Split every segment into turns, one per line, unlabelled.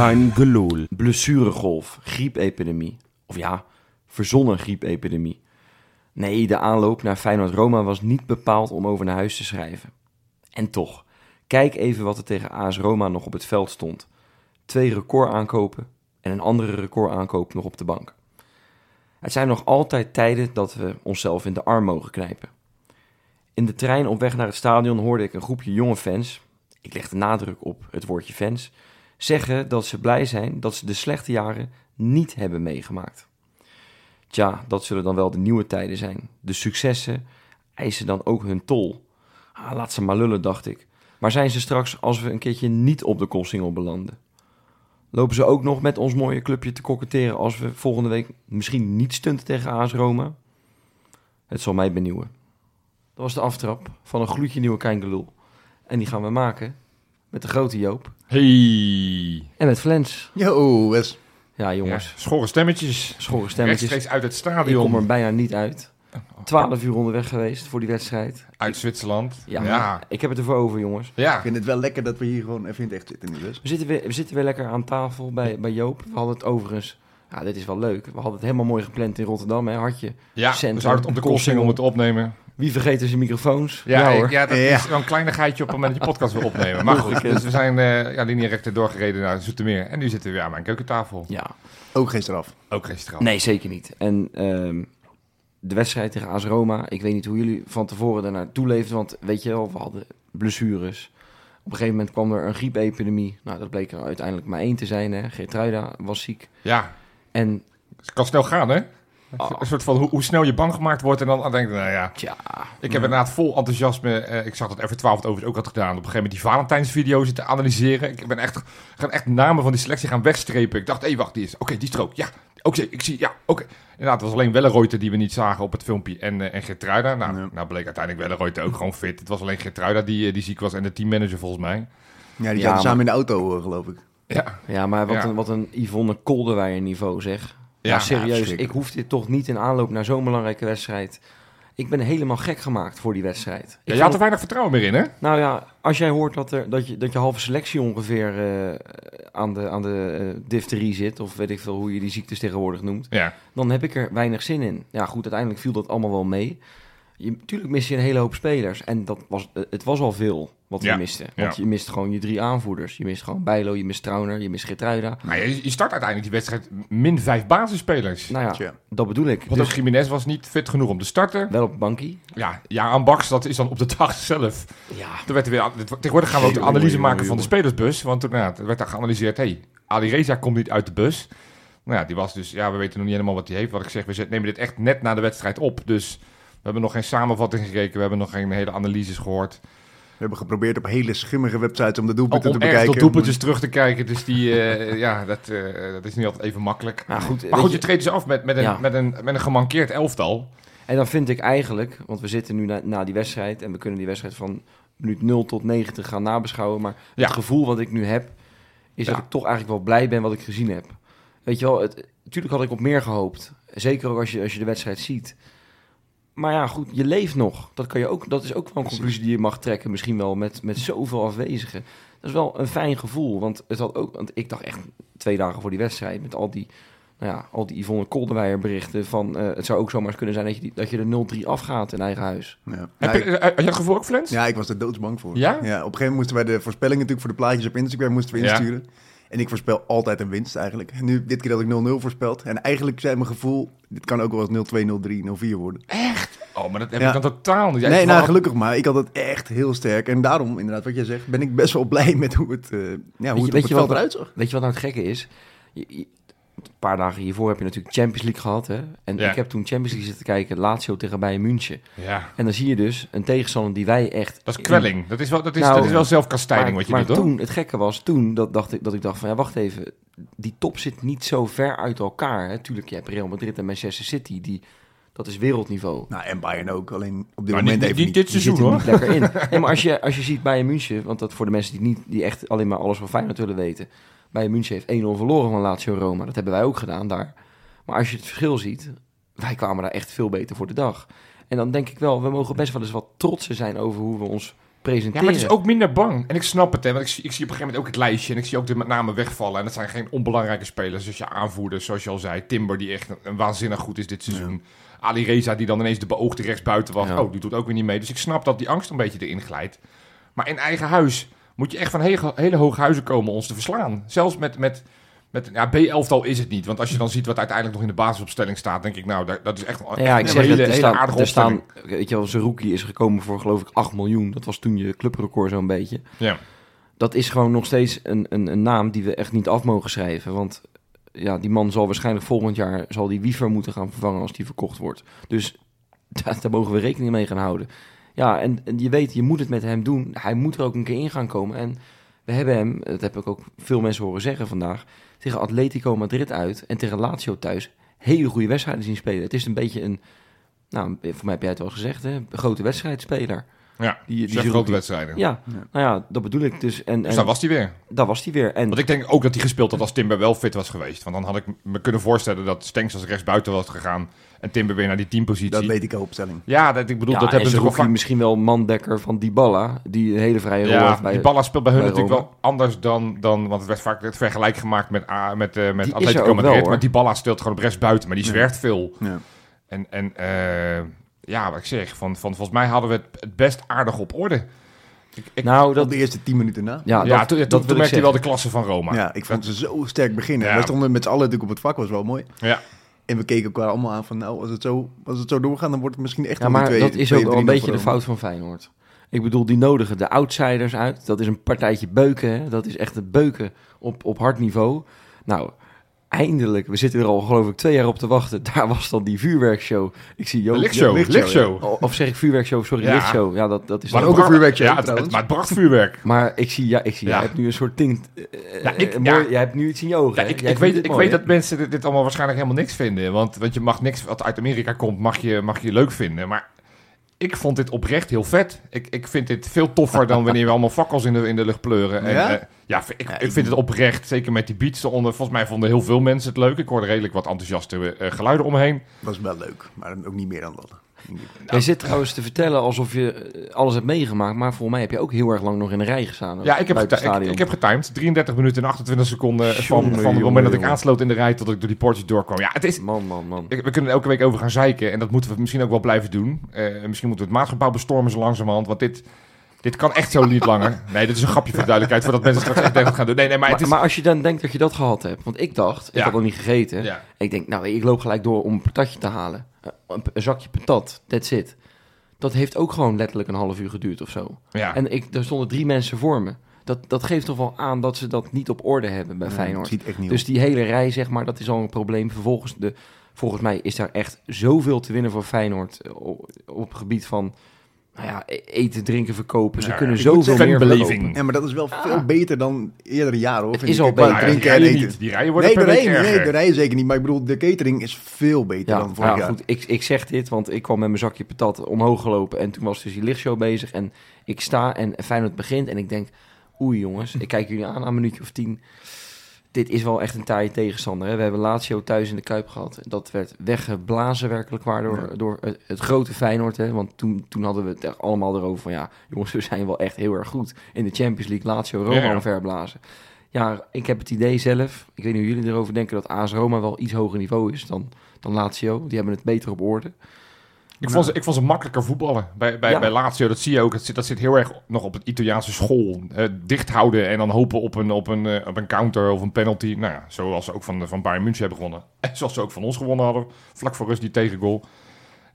Kein geloel. Blessuregolf, griepepidemie. Of ja, verzonnen griepepidemie. Nee, de aanloop naar Feyenoord-Roma was niet bepaald om over naar huis te schrijven. En toch, kijk even wat er tegen AS Roma nog op het veld stond. Twee recordaankopen en een andere recordaankoop nog op de bank. Het zijn nog altijd tijden dat we onszelf in de arm mogen knijpen. In de trein op weg naar het stadion hoorde ik een groepje jonge fans, ik leg de nadruk op het woordje fans, zeggen dat ze blij zijn dat ze de slechte jaren niet hebben meegemaakt. Tja, dat zullen dan wel de nieuwe tijden zijn. De successen eisen dan ook hun tol. Ah, laat ze maar lullen, dacht ik. Maar zijn ze straks als we een keertje niet op de Koolsingel belanden? Lopen ze ook nog met ons mooie clubje te koketteren als we volgende week misschien niet stunten tegen AS Roma? Het zal mij benieuwen. Dat was de aftrap van een gloedje nieuwe Kijngelul. En die gaan we maken met de grote Joop
Hey.
en met Flens.
Yo, Wes.
Ja,
Ja,
jongens,
schorre stemmetjes.
schorre stemmetjes.
Rechtstreeks uit het
Ik
stadion.
kom er bijna niet uit. 12 uur onderweg geweest voor die wedstrijd.
Uit Zwitserland.
Ja,
Ja.
ik heb het ervoor over, jongens.
Ja.
Ik vind het wel lekker dat we hier gewoon even in het echt zitten nu, Wes.
We zitten weer, we zitten weer lekker aan tafel bij, bij Joop. We hadden het overigens... Ja, dit is wel leuk. We hadden het helemaal mooi gepland in Rotterdam, hè, Hartje.
Ja,
Centrum,
we zouden het op de Koolsingel moeten opnemen.
Wie vergeet er zijn microfoons?
Ja,
Ja,
ik-
hoor.
ja dat
Ja.
is wel een kleinigheidje op het moment dat je podcast wil opnemen. Maar goed, dus we zijn eh ja, linierechter doorgereden naar Zoetermeer. En nu zitten we weer aan mijn keukentafel.
Ja.
Ook geen straf.
Ook geen straf.
Nee, zeker niet. En ehm, de wedstrijd tegen AS Roma, ik weet niet hoe jullie van tevoren daar naartoe leefden, want weet je wel, we hadden blessures. Op een gegeven moment kwam er een griepepidemie. Nou, dat bleek er uiteindelijk maar één te zijn. Hè. Geertruida was ziek.
Ja,
En
het kan snel gaan, hè?
Oh.
Een soort van hoe, hoe snel je bang gemaakt wordt en dan denk ik, nou ja.
tja,
Ik heb inderdaad vol enthousiasme, eh, ik zag dat F12 het overigens ook had gedaan, op een gegeven moment die Valentijnsvideo zitten analyseren. Ik ben echt, gaan echt namen van die selectie gaan wegstrepen. Ik dacht, hé, hey, wacht, die is, oké, die strook, ja. Oké, ik zie, ja, oké. Inderdaad, het was alleen Welleroyte die we niet zagen op het filmpje en, eh en Geertruida. Nou,
Ja.
nou bleek uiteindelijk Welleroyte ook gewoon fit. Het was alleen Geertruida die, eh, die ziek was en de teammanager volgens mij.
Ja, die
Ja,
zaten
maar-
samen in de auto, geloof ik.
Ja,
ja maar wat,
Ja.
Een, wat een Yvonne Kolderweijer niveau zeg. Ja,
Ja,
serieus, ik hoef dit toch niet in aanloop naar zo'n belangrijke wedstrijd. Ik ben helemaal gek gemaakt voor die wedstrijd.
Ja je had er weinig vertrouwen meer in, hè?
Nou ja, als jij hoort dat, er, dat, je, dat je halve selectie ongeveer eh, aan de, aan de eh, difterie zit, of weet ik veel hoe je die ziektes tegenwoordig noemt,
Ja,
dan heb ik er weinig zin in. Ja, goed, uiteindelijk viel dat allemaal wel mee. Je, tuurlijk mis je een hele hoop spelers. En dat was, eh, het was al veel wat we misten. Want
ja.
je mist gewoon je drie aanvoerders. Je mist gewoon Bijlo, je mist Trauner, je mist Gertruida.
maar je, je start uiteindelijk die wedstrijd min vijf basisspelers.
Nou ja,
Tja.
dat bedoel ik.
Want
Dus
Jiménez was niet fit genoeg om te starten.
wel op bankie.
Ja, ja, aan Baks, dat is dan op de dag zelf.
Ja,
Er werd er weer, tegenwoordig gaan we ook de analyse
jongen,
maken van de spelersbus. Want toen nou, er werd daar geanalyseerd, hey, Ali Reza komt niet uit de bus. Nou ja, die was dus, ja, we weten nog niet helemaal wat hij heeft. Wat ik zeg, we zet- nemen dit echt net na de wedstrijd op. Dus we hebben nog geen samenvatting gekeken. We hebben nog geen hele analyses gehoord.
We hebben geprobeerd op hele schimmige websites om de
Om,
doelpunten
om
te bekijken.
tot doelpuntjes terug te kijken. Dus die, eh, ja, dat, eh, dat is niet altijd even makkelijk.
maar goed.
Maar
weet
goed,
je-
je treedt dus af met, met, een,
Ja.
met, een, met een gemankeerd elftal.
En dan vind ik eigenlijk, want we zitten nu na, na die wedstrijd en we kunnen die wedstrijd van minuut 0 tot 90 gaan nabeschouwen. Maar
Ja.
het gevoel wat ik nu heb, is
Ja.
dat ik toch eigenlijk wel blij ben wat ik gezien heb. Weet je wel, het, natuurlijk had ik op meer gehoopt. Zeker ook als je, als je de wedstrijd ziet. Maar ja, goed, je leeft nog. Dat, kan je ook, dat is ook wel een conclusie die je mag trekken, misschien wel met, met zoveel afwezigen. Dat is wel een fijn gevoel, want, het had ook, want ik dacht echt twee dagen voor die wedstrijd met al die, nou ja, al die Yvonne Kolderweijer berichten van eh, het zou ook zomaar eens kunnen zijn dat je, die, dat je er 0-3 afgaat in eigen huis.
Ja.
Heb
Ja,
je, eh, had je het gevoel ook, Flens?
ja, ik was er doodsbang voor.
Ja?
Op een gegeven moment moesten wij de voorspellingen natuurlijk voor de plaatjes op Instagram moesten we
Ja.
En ik voorspel altijd een winst eigenlijk. En nu, dit keer had ik 0-0 voorspeld. En eigenlijk zei mijn gevoel, dit kan ook wel eens 0-2, 0-3, 0-4 worden.
Oh, maar dat heb
Ja.
ik dan totaal niet. Jij
nee, nou
wel-
gelukkig maar. Ik had het echt heel sterk. En daarom, inderdaad, wat jij zegt, ben ik best wel blij met hoe het, eh, ja, hoe
je-
het op veld eruit zag.
Weet je wat nou het gekke is? Je- je- een paar dagen hiervoor heb je natuurlijk Champions League gehad. Hè? En
Ja.
ik heb toen Champions League zitten kijken, Lazio tegen Bayern München.
Ja.
En dan zie je dus een tegenstander die wij echt...
Dat is kwelling. Dat is wel, dat is,
Nou,
dat is wel zelfkastijding
maar,
wat je
maar
doet, hoor.
toen, het gekke was toen dat, dacht ik, dat ik dacht van ja, wacht even. Die top zit niet zo ver uit elkaar. Hè? Tuurlijk, je hebt Real Madrid en Manchester City. Die, dat is wereldniveau.
Nou, en Bayern ook. Alleen op dit
Maar
moment
niet,
even
niet dit
Die
seizoen, hoor.
niet lekker in. Nee, maar als je, als je ziet Bayern München, want dat voor de mensen die, niet, die echt alleen maar alles van Feyenoord willen weten. Bayern München heeft 1-0 verloren van Lazio Roma. Dat hebben wij ook gedaan daar. Maar als je het verschil ziet, wij kwamen daar echt veel beter voor de dag. En dan denk ik wel, we mogen best wel eens wat trotser zijn over hoe we ons
Ja,
presenteren.
maar het is ook minder bang. En ik snap het, hè. Want ik zie, ik zie op een gegeven moment ook het lijstje. En ik zie ook de met name wegvallen. En dat zijn geen onbelangrijke spelers. Dus je aanvoerders, zoals je al zei. Timber, die echt een, een waanzinnig goed is dit seizoen. Ali Reza, die dan ineens de beoogde rechtsbuiten was.
Ja.
Oh, die doet ook weer niet mee. Dus ik snap dat die angst een beetje erin glijdt. Maar in eigen huis moet je echt van hele, hele hoge huizen komen om ons te verslaan. Zelfs met... met met, ja, B-elftal is het niet. Want als je dan ziet wat uiteindelijk nog in de basisopstelling staat, denk ik, nou, dat, dat is echt,
ja, ik zeg
hele,
er
hele
staan,
aardige
er staan,
opstelling.
weet je wel, zijn rookie is gekomen voor geloof ik 8 miljoen. Dat was toen je clubrecord zo'n beetje.
Ja.
Dat is gewoon nog steeds een, een, een naam die we echt niet af mogen schrijven. Want ja, die man zal waarschijnlijk volgend jaar zal die Wiever moeten gaan vervangen als die verkocht wordt. Dus daar, daar mogen we rekening mee gaan houden. Ja, en, en je weet, je moet het met hem doen. Hij moet er ook een keer in gaan komen. En we hebben hem, dat heb ik ook veel mensen horen zeggen vandaag, tegen Atletico Madrid uit en tegen Lazio thuis hele goede wedstrijden zien spelen. Het is een beetje een, nou, voor mij heb jij het al gezegd, hè, een grote wedstrijdspeler.
Ja,
Die,
die grote wedstrijden.
Ja,
Ja.
nou ja, dat bedoel ik dus. En,
Dus
en
daar was hij weer.
daar was hij weer. En
Want ik denk ook dat hij gespeeld had als Timber wel fit was geweest. Want dan had ik me kunnen voorstellen dat Stenks als rechtsbuiten was gegaan. En Timber weer naar die teampositie.
Dat weet ik al opstelling.
Ja, dat, ik bedoel,
ja,
dat
en
hebben ze
rookie
vaak...
misschien wel mandekker van Dybala, die een hele vrije rol
Ja,
heeft bij
die Balla speelt bij hun
bij
natuurlijk wel anders dan, dan... Want het werd vaak het vergelijk gemaakt met, A- met, eh met
Die
Atletico
ook
Madrid.
wel,
maar die Balla speelt gewoon op rechtsbuiten, maar die
Ja.
zwerft veel.
Ja.
En, en eh, ja, wat ik zeg, van, van, volgens mij hadden we het, het best aardig op orde. Ik, ik,
Nou, dat,
de eerste tien minuten na.
ja,
ja,
dat,
toen,
dat
toen,
wil
toen
ik
merkte hij wel de klasse van Roma.
Ja, ik vond ze zo sterk beginnen.
Ja.
Wij stonden met z'n allen natuurlijk op het vak, was wel mooi.
Ja.
En we keken elkaar allemaal aan van, nou, als het zo, als het zo doorgaat, dan wordt het misschien echt
Ja, maar
twee-
dat is
twee,
ook wel een beetje de fout van Feyenoord. Ik bedoel, die nodigen de outsiders uit. Dat is een partijtje beuken. Hè? Dat is echt het beuken op, op hard niveau. Nou, eindelijk. We zitten er al geloof ik twee jaar op te wachten. Daar was dan die vuurwerkshow. Ik zie Joop...
lichtshow,
lichtshow,
lichtshow.
O- Of zeg ik vuurwerkshow? Sorry,
Ja.
lichtshow. Ja, dat, dat is
Maar
ook een vuurwerkshow,
Ja, het, maar het bracht vuurwerk.
Maar ik zie, ja, ik zie jij hebt nu een soort tint.
Ja, ik-
mooi,
ja.
Jij hebt nu iets in je ogen.
Ik, ik weet, ik
mooi,
weet dat mensen dit, dit allemaal waarschijnlijk helemaal niks vinden. Want, want je mag niks wat uit Amerika komt, mag je, mag je leuk vinden. Maar ik vond dit oprecht heel vet. Ik, ik vind dit veel toffer dan wanneer we allemaal fakkels in de, in de lucht pleuren. En,
Ja?
eh, ja, ik, ik- vind het oprecht. Zeker met die beats eronder. Volgens mij vonden heel veel mensen het leuk. Ik hoorde redelijk wat enthousiaste eh, geluiden omheen.
was wel leuk, maar ook niet meer dan dat.
Jij zit trouwens te vertellen alsof je eh, alles hebt meegemaakt. Maar volgens mij heb je ook heel erg lang nog in de rij gestaan.
Ja, ik heb,
buiten
geti-
het
ik, heb getimed. 33 minuten en 28 seconden van,
Jongen,
van het moment dat ik aansloot in de rij tot ik door die poortjes doorkwam. Ja, het is,
Man, man, man.
Ik- We kunnen elke week over gaan zeiken. En dat moeten we misschien ook wel blijven doen. Eh, misschien moeten we het maatschappij bestormen zo langzamerhand. Want dit, dit kan echt zo niet langer. Nee, dit is een grapje voor de duidelijkelijkheid. Voordat mensen straks echt denken gaan doen. Nee, nee, maar
Maar,
het is...
maar als je dan denkt dat je dat gehad hebt. Want ik dacht, ik
Ja.
had nog niet gegeten.
ja.
Ik denk, nou, ik loop gelijk door om een patatje te halen. Eh, Een, een zakje patat, that's it. Dat heeft ook gewoon letterlijk een half uur geduurd of zo.
Ja.
En ik, er stonden drie mensen voor me. Dat, dat geeft toch wel aan dat ze dat niet op orde hebben bij Feyenoord.
ziet echt niet
Dus die hele rij, zeg maar, dat is al een probleem. Vervolgens, de, volgens mij is daar echt zoveel te winnen voor Feyenoord eh, op, op het gebied van nou ja, e- eten, drinken, verkopen. Ze
Ja,
kunnen zoveel meer verkopen.
Ja, maar dat is wel veel beter dan eerdere jaren, hoor.
Het is
ik.
al beter.
Nou
drinken en
rijen
eten.
niet. Die rijen worden
Nee, de nee, de rijen zeker niet. Maar ik bedoel, de catering is veel beter
Ja,
dan vorig
ja,
jaar.
goed. Ik, ik zeg dit, want ik kwam met mijn zakje patat omhoog gelopen. En toen was dus die lichtshow bezig. En ik sta en Feyenoord begint. En ik denk, oei jongens, ik kijk jullie aan aan een minuutje of tien. Dit is wel echt een taaie tegenstander. Hè? We hebben Lazio thuis in de Kuip gehad. Dat werd weggeblazen werkelijk waar door,
Ja.
door het, het grote Feyenoord. Hè? Want toen, toen hadden we het echt allemaal erover van... ja, jongens, we zijn wel echt heel erg goed. In de Champions League Lazio Roma
Ja, ja.
omverblazen. Ja, ik heb het idee zelf... ik weet niet hoe jullie erover denken... dat AS Roma wel iets hoger niveau is dan, dan Lazio. Die hebben het beter op orde.
Ik vond, ze, ik vond ze makkelijker voetballen. Bij, bij,
Ja.
bij Lazio, dat zie je ook. Dat zit, dat zit heel erg nog op het Italiaanse school. Eh, dicht houden en dan hopen op een, op, een, eh, op een counter of een penalty. Nou ja, zoals ze ook van, van Bayern München hebben gewonnen. En zoals ze ook van ons gewonnen hadden. Vlak voor rust die tegengoal.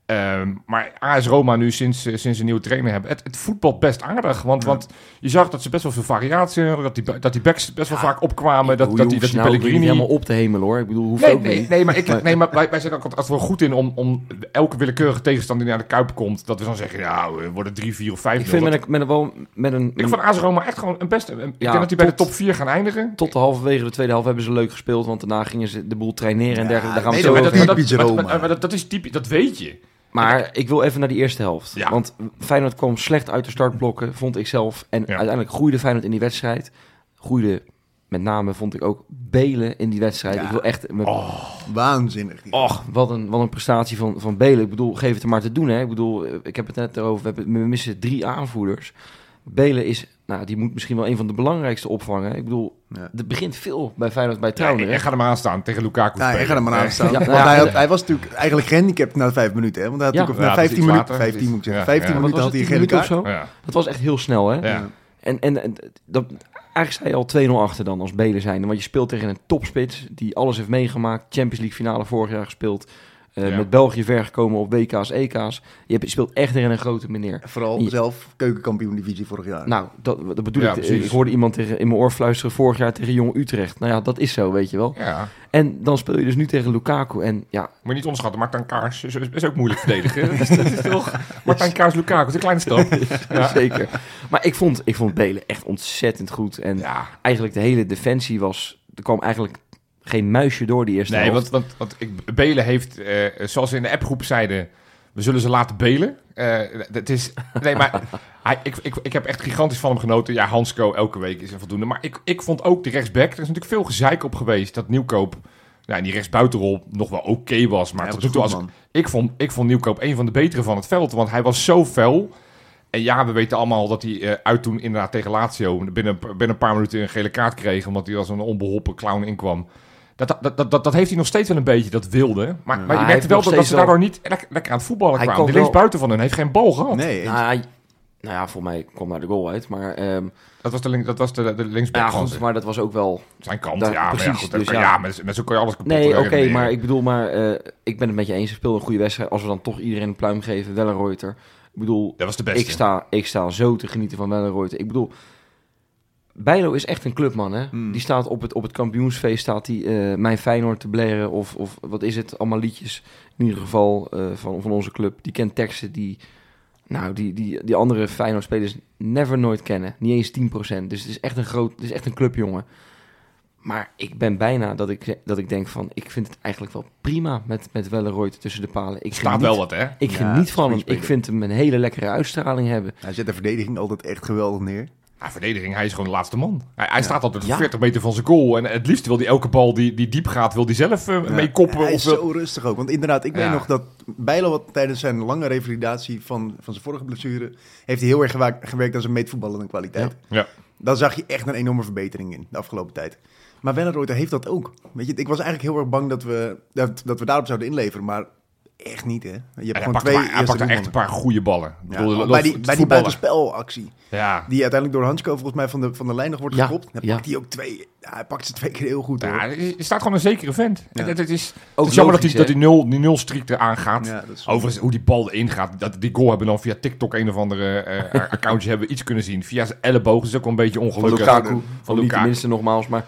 Ehm, maar AS Roma nu sinds, eh, sinds een nieuwe trainer hebben. Het, het voetbalt best aardig. Want,
Ja.
want je zag dat ze best wel veel variatie hadden. Dat die, dat die backs best wel
Ja,
vaak opkwamen. Dat,
Hoe
dat die, dat die
nou niet
Pellegrini...
helemaal op te hemelen hoor. Ik bedoel, hoeft
Nee,
ook
nee,
niet.
nee, maar, ik, nee, maar wij, wij zijn ook altijd wel goed in om, om elke willekeurige tegenstander die naar de Kuip komt, dat we dan zeggen, ja, we worden 3, 4 of 5
Ik vind met een, met een, wel, met een,
Ik vond AS Roma echt gewoon een beste. Ik
Ja,
denk dat die bij de top 4 gaan eindigen.
tot de halverwege de tweede helft hebben ze leuk gespeeld. Want daarna gingen ze de boel traineren en
Ja,
dergelijke. Daar gaan we zo
maar dat-
maar, dat is typisch, dat weet je.
Maar ik wil even naar die eerste helft.
Ja.
Want Feyenoord kwam slecht uit de startblokken, vond ik zelf. En uiteindelijk groeide Feyenoord in die wedstrijd. Groeide met name, vond ik ook, Belen in die wedstrijd.
Ja.
Ik wil echt... Met,
Waanzinnig.
Och, wat een, wat een prestatie van, van Belen. Ik bedoel, geef het er maar te doen. Hè. Ik bedoel, eh, ik heb het net erover. We, hebben, we missen drie aanvoerders. Belen is, nou, die moet misschien wel een van de belangrijkste opvangen. Ik bedoel,
Ja.
er begint veel bij Feyenoord bij
Ja,
Trauner.
en
hè?
ga er maar aan staan tegen Lukaku
Nou, ik ga er maar aan
Eh,
staan.
Ja,
Want
ja,
hij, had- hij was natuurlijk eigenlijk gehandicapt na vijf minuten. Hè? Want hij had
Ja.
natuurlijk
Ja,
na
dat is
15
iets
minuten,
later.
15 moet ik zeggen,
Ja,
15
ja.
Wat
minuten
was
had
het,
hij een
10
gele
minuten of zo?
Ja.
Dat was echt heel snel, hè?
Ja.
En, en, en dat, eigenlijk sta je al 2-0 achter dan als Belen zijn. Want je speelt tegen een topspits die alles heeft meegemaakt. Champions League finale vorig jaar gespeeld. Eh,
Ja.
Met België ver gekomen op WK's, EK's. Je hebt- je speelt echt tegen een grote meneer.
Vooral zelf keukenkampioen divisie vorig jaar.
Nou, dat, dat bedoel
Ja,
ik.
precies.
Ik hoorde iemand tegen, in mijn oor fluisteren vorig jaar tegen Jong Utrecht. Nou ja, dat is zo, weet je wel.
Ja,
En dan speel je dus nu tegen Lukaku. En ja,
moet je niet onderschatten. Martijn Kaars is, is ook moeilijk verdedigen. dat, is, dat is toch... Martijn Kaars, Lukaku, dat is een kleine stap. Ja.
zeker. Maar ik vond, ik vond Belen echt ontzettend goed. En
Ja,
eigenlijk de hele defensie was... Er kwam eigenlijk geen muisje door die eerste
nee,
helft.
want, want, want ik, Belen heeft, eh, zoals we in de appgroep zeiden, we zullen ze laten belen. Eh, het is, nee, maar hij, ik, ik, ik heb echt gigantisch van hem genoten. Ja, Hansco elke week is een voldoende. Maar ik, ik vond ook de rechtsback, er is natuurlijk veel gezeik op geweest, dat Nieuwkoop, nou, in die rechtsbuitenrol nog wel oké was. Maar
Ja,
tot
was
nu toe,
goed,
als,
man.
ik, vond, ik vond Nieuwkoop een van de betere van het veld, want hij was zo fel. En ja, we weten allemaal dat hij eh, uit toen inderdaad tegen Lazio binnen, binnen een paar minuten een gele kaart kreeg, omdat hij als een onbeholpen clown inkwam. Dat, dat, dat, dat, dat heeft hij nog steeds wel een beetje, dat wilde. Maar, maar je merkte wel dat, ze daardoor niet lekker, lekker aan het voetballen
Hij
kwamen. Die
wel-
linksbuiten van hun heeft geen bal gehad.
Nee.
Nou, hij- nou ja, voor mij kwam daar de goal uit. Maar ehm,
Dat was de, link, dat was de, de linksback
ja, goed, maar dat was ook wel...
Zijn kant,
Daar-
ja. maar ja,
precies,
goed,
dus
kan-
ja.
ja, met, met zo kan je alles kapot
Nee, oké, maar ik bedoel, maar eh, ik ben het met je eens. Speelde een goede wedstrijd. Als we dan toch iedereen een pluim geven, Wellenreuter. Ik bedoel,
Dat was de beste.
ik sta, ik sta zo te genieten van Wellenreuter. Ik bedoel, Bijlo is echt een clubman, hè?
Hmm.
Die staat op het, op het kampioensfeest, staat die eh, mijn Feyenoord te blaren. Of, of wat is het, allemaal liedjes in ieder geval eh, van, van onze club. Die kent teksten die, nou, die, die, die andere Feyenoord-spelers never nooit kennen. Niet eens 10%. Dus het is echt een groot, het is echt een clubjongen. Maar ik ben bijna dat ik, dat ik denk van, ik vind het eigenlijk wel prima met, met Wellenreuter tussen de palen. Ik
staat
geniet-
wel wat, hè?
Ik
Ja,
geniet van hem. Ik vind hem een hele lekkere uitstraling hebben.
Hij zet de verdediging altijd echt geweldig neer.
Ja, verdediging, hij is gewoon de laatste man. Hij, hij staat altijd
Ja.
40 meter van zijn goal. En het liefst wil hij elke bal die, die diep gaat, wil hij zelf eh, mee koppen.
Hij
Of
is
wil-
zo rustig ook. Want inderdaad, ik weet nog dat Bijlo wat tijdens zijn lange revalidatie van, van zijn vorige blessure... heeft hij heel erg gewerkt aan zijn meetvoetballende kwaliteit.
Ja.
Daar zag je echt een enorme verbetering in de afgelopen tijd. Maar Wellenreuter heeft dat ook. Weet je, ik was eigenlijk heel erg bang dat we, dat, dat we daarop zouden inleveren. Maar echt niet, hè. Je hebt
En hij
gewoon twee
maar, hij echt een paar goede ballen.
Ja,
bedoel,
bij die, bij die buitenspelactie,
Ja.
die uiteindelijk door Hansko volgens mij van de, van de lijn nog wordt
Ja,
gekopt. Dan
ja.
pakt hij ook twee. Ja, hij pakt ze twee keer heel goed, hoor.
Ja, er staat gewoon een zekere vent. Het, het is,
Ook
het is jammer dat
logisch,
hij, dat hij nul, die nul streak eraan gaat.
Ja, dat is-
Overigens, hoe die bal erin gaat. Dat, die goal hebben we dan via TikTok een of andere eh, accountje hebben iets kunnen zien. Via zijn elleboog. Dat is ook wel een beetje
Van
ongelukkig.
Lukaku.
Van
Van niet
Lukaku.
tenminste nogmaals. Maar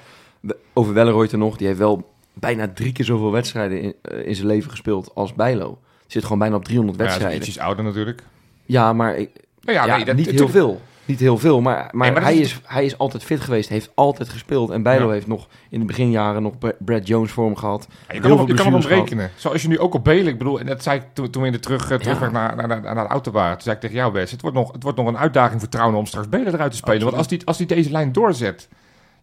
over Wellenreuter nog. Die heeft wel bijna drie keer zoveel wedstrijden in, eh, in zijn leven gespeeld als Bijlo. Zit gewoon bijna op 300
Ja, hij is
wedstrijden.
ouder natuurlijk.
Ja, maar, ik,
Nou ja,
ja,
nee, dat,
niet heel veel. Niet heel veel, maar, maar,
Nee, maar dat
hij,
is-
hij is altijd fit geweest. Heeft altijd gespeeld. En Bijlo
Ja.
heeft nog in de beginjaren nog Bra- Brad Jones voor hem gehad.
Ja, je kan, hem, je kan hem rekenen. Zoals je nu ook op Belen, ik bedoel, en dat zei ik toen, toen we in de terug, eh, terugweg
Ja.
naar, naar, naar, naar de auto waren. Toen zei ik tegen jou, Wes, het wordt nog, het wordt nog een uitdaging voor Trouwen om straks Belen eruit te spelen. Want als die, als die deze lijn doorzet,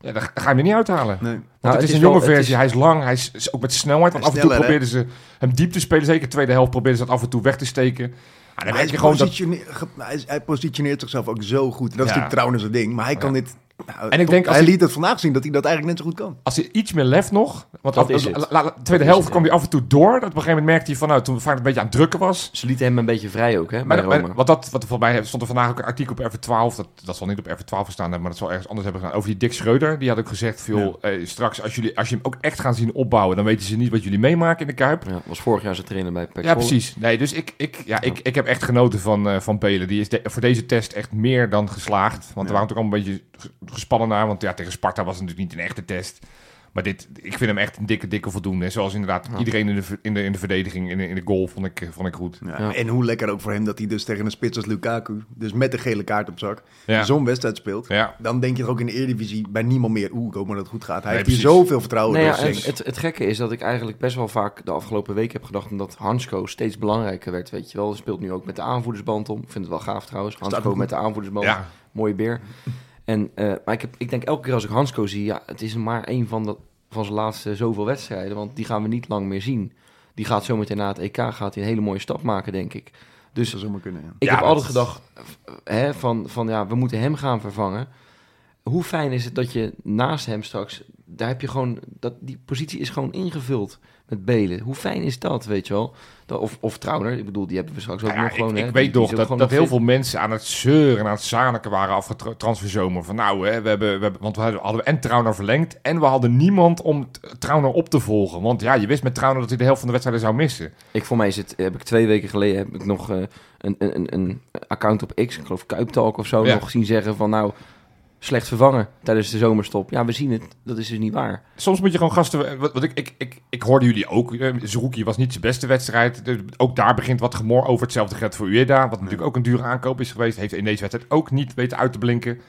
ja, dan, dan ga je hem er niet uithalen.
Nee.
Want
Nou,
het,
het
is
is
een jonge versie,
is-
hij is lang, hij is, ook met snelheid. Want af en toe
hè?
probeerden ze hem diep te spelen. Zeker de tweede helft probeerden ze dat af en toe weg te steken. Ah, dan
hij,
dat...
positione- ge- hij, positioneert zichzelf ook zo goed. En dat is natuurlijk trouwens een ding. Maar hij kan
Ja.
dit... nou,
En ik
toch-
denk als
hij liet het vandaag zien dat hij dat eigenlijk net zo goed kan.
Als hij iets meer lef nog... Want
Dat is
la-
het.
la- la- de tweede
is
helft
het,
kwam hij af en toe door. Dat op een gegeven moment merkte hij van... Nou, toen Feyenoord een beetje aan het drukken was...
Ze lieten hem een beetje vrij ook, hè, bij
Maar, wat dat, wat er volgens mij stond er vandaag ook een artikel op F12. Dat, dat zal niet op F12 staan hebben, maar dat zal ergens anders hebben gedaan. Over die Dick Schreuder. Die had ook gezegd: veel, eh, straks als, jullie, als je hem ook echt gaan zien opbouwen, dan weten ze niet wat jullie meemaken in de Kuip.
Ja, was vorig jaar zijn trainer bij PEC
Ja, precies. Nee, dus ik, ik, ja, ik, ik heb echt genoten van, eh van Belen. Die is de- voor deze test echt meer dan geslaagd. Want we waren natuurlijk allemaal een beetje gespannen naar. Want ja, tegen Sparta was het natuurlijk niet een echte test. Maar dit, ik vind hem echt een dikke, dikke voldoende. Zoals inderdaad
Ja.
iedereen in de, in, de, in de verdediging, in de, in de goal, vond ik, vond ik goed.
Ja.
Ja.
En hoe lekker ook voor hem dat hij dus tegen een spits als Lukaku... dus met de gele kaart op zak,
Ja.
zo'n wedstrijd speelt.
Ja.
Dan denk je er ook in de Eredivisie bij niemand meer... oeh, ik hoop maar dat het goed gaat. Hij
Nee,
heeft hier zoveel vertrouwen.
Nee, het, het gekke is dat ik eigenlijk best wel vaak de afgelopen week heb gedacht... omdat Hansko steeds belangrijker werd, weet je wel. Hij speelt nu ook met de aanvoerdersband om. Ik vind het wel gaaf trouwens. Hansko met de aanvoerdersband.
Ja.
Mooie beer. En, eh, maar ik, heb, ik denk elke keer als ik Hansko zie... ja, het is maar één van, de, van zijn laatste zoveel wedstrijden. Want die gaan we niet lang meer zien. Die gaat zometeen na het EK gaat hij een hele mooie stap maken, denk ik. Dus
Dat zou zomaar kunnen, ja.
ik
Ja,
heb altijd
is-
gedacht hè, van, van ja, we moeten hem gaan vervangen. Hoe fijn is het dat je naast hem straks, daar heb je gewoon, dat, die positie is gewoon ingevuld met Belen. Hoe fijn is dat, weet je wel? Of, of Trauner, ik bedoel, die hebben we straks ook
ja,
nog gewoon.
ik,
hè,
ik
die-
weet
die
nog
is ook
dat,
gewoon
dat
nog
heel veel mensen aan het zeuren en aan het zaniken waren afgetransferzomer. Van nou, hè, we hebben, we hebben, want we hadden, en Trauner verlengd en we hadden niemand om Trauner op te volgen. Want ja, je wist met Trauner dat hij de helft van de wedstrijden zou missen.
Ik voor mij is het, heb ik twee weken geleden heb ik nog eh, een, een, een, account op X, ik geloof Kuiptalk of zo,
Ja.
nog zien zeggen van nou, slecht vervangen tijdens de zomerstop. Ja, we zien het, dat is dus niet waar.
Soms moet je gewoon gasten... Wat, wat ik, ik, ik, ik hoorde jullie ook. eh, Zerouki was niet zijn beste wedstrijd. Dus ook daar begint wat gemor over. Hetzelfde geldt voor Ueda. Wat natuurlijk ook een dure aankoop is geweest. Heeft in deze wedstrijd ook niet weten uit te blinken.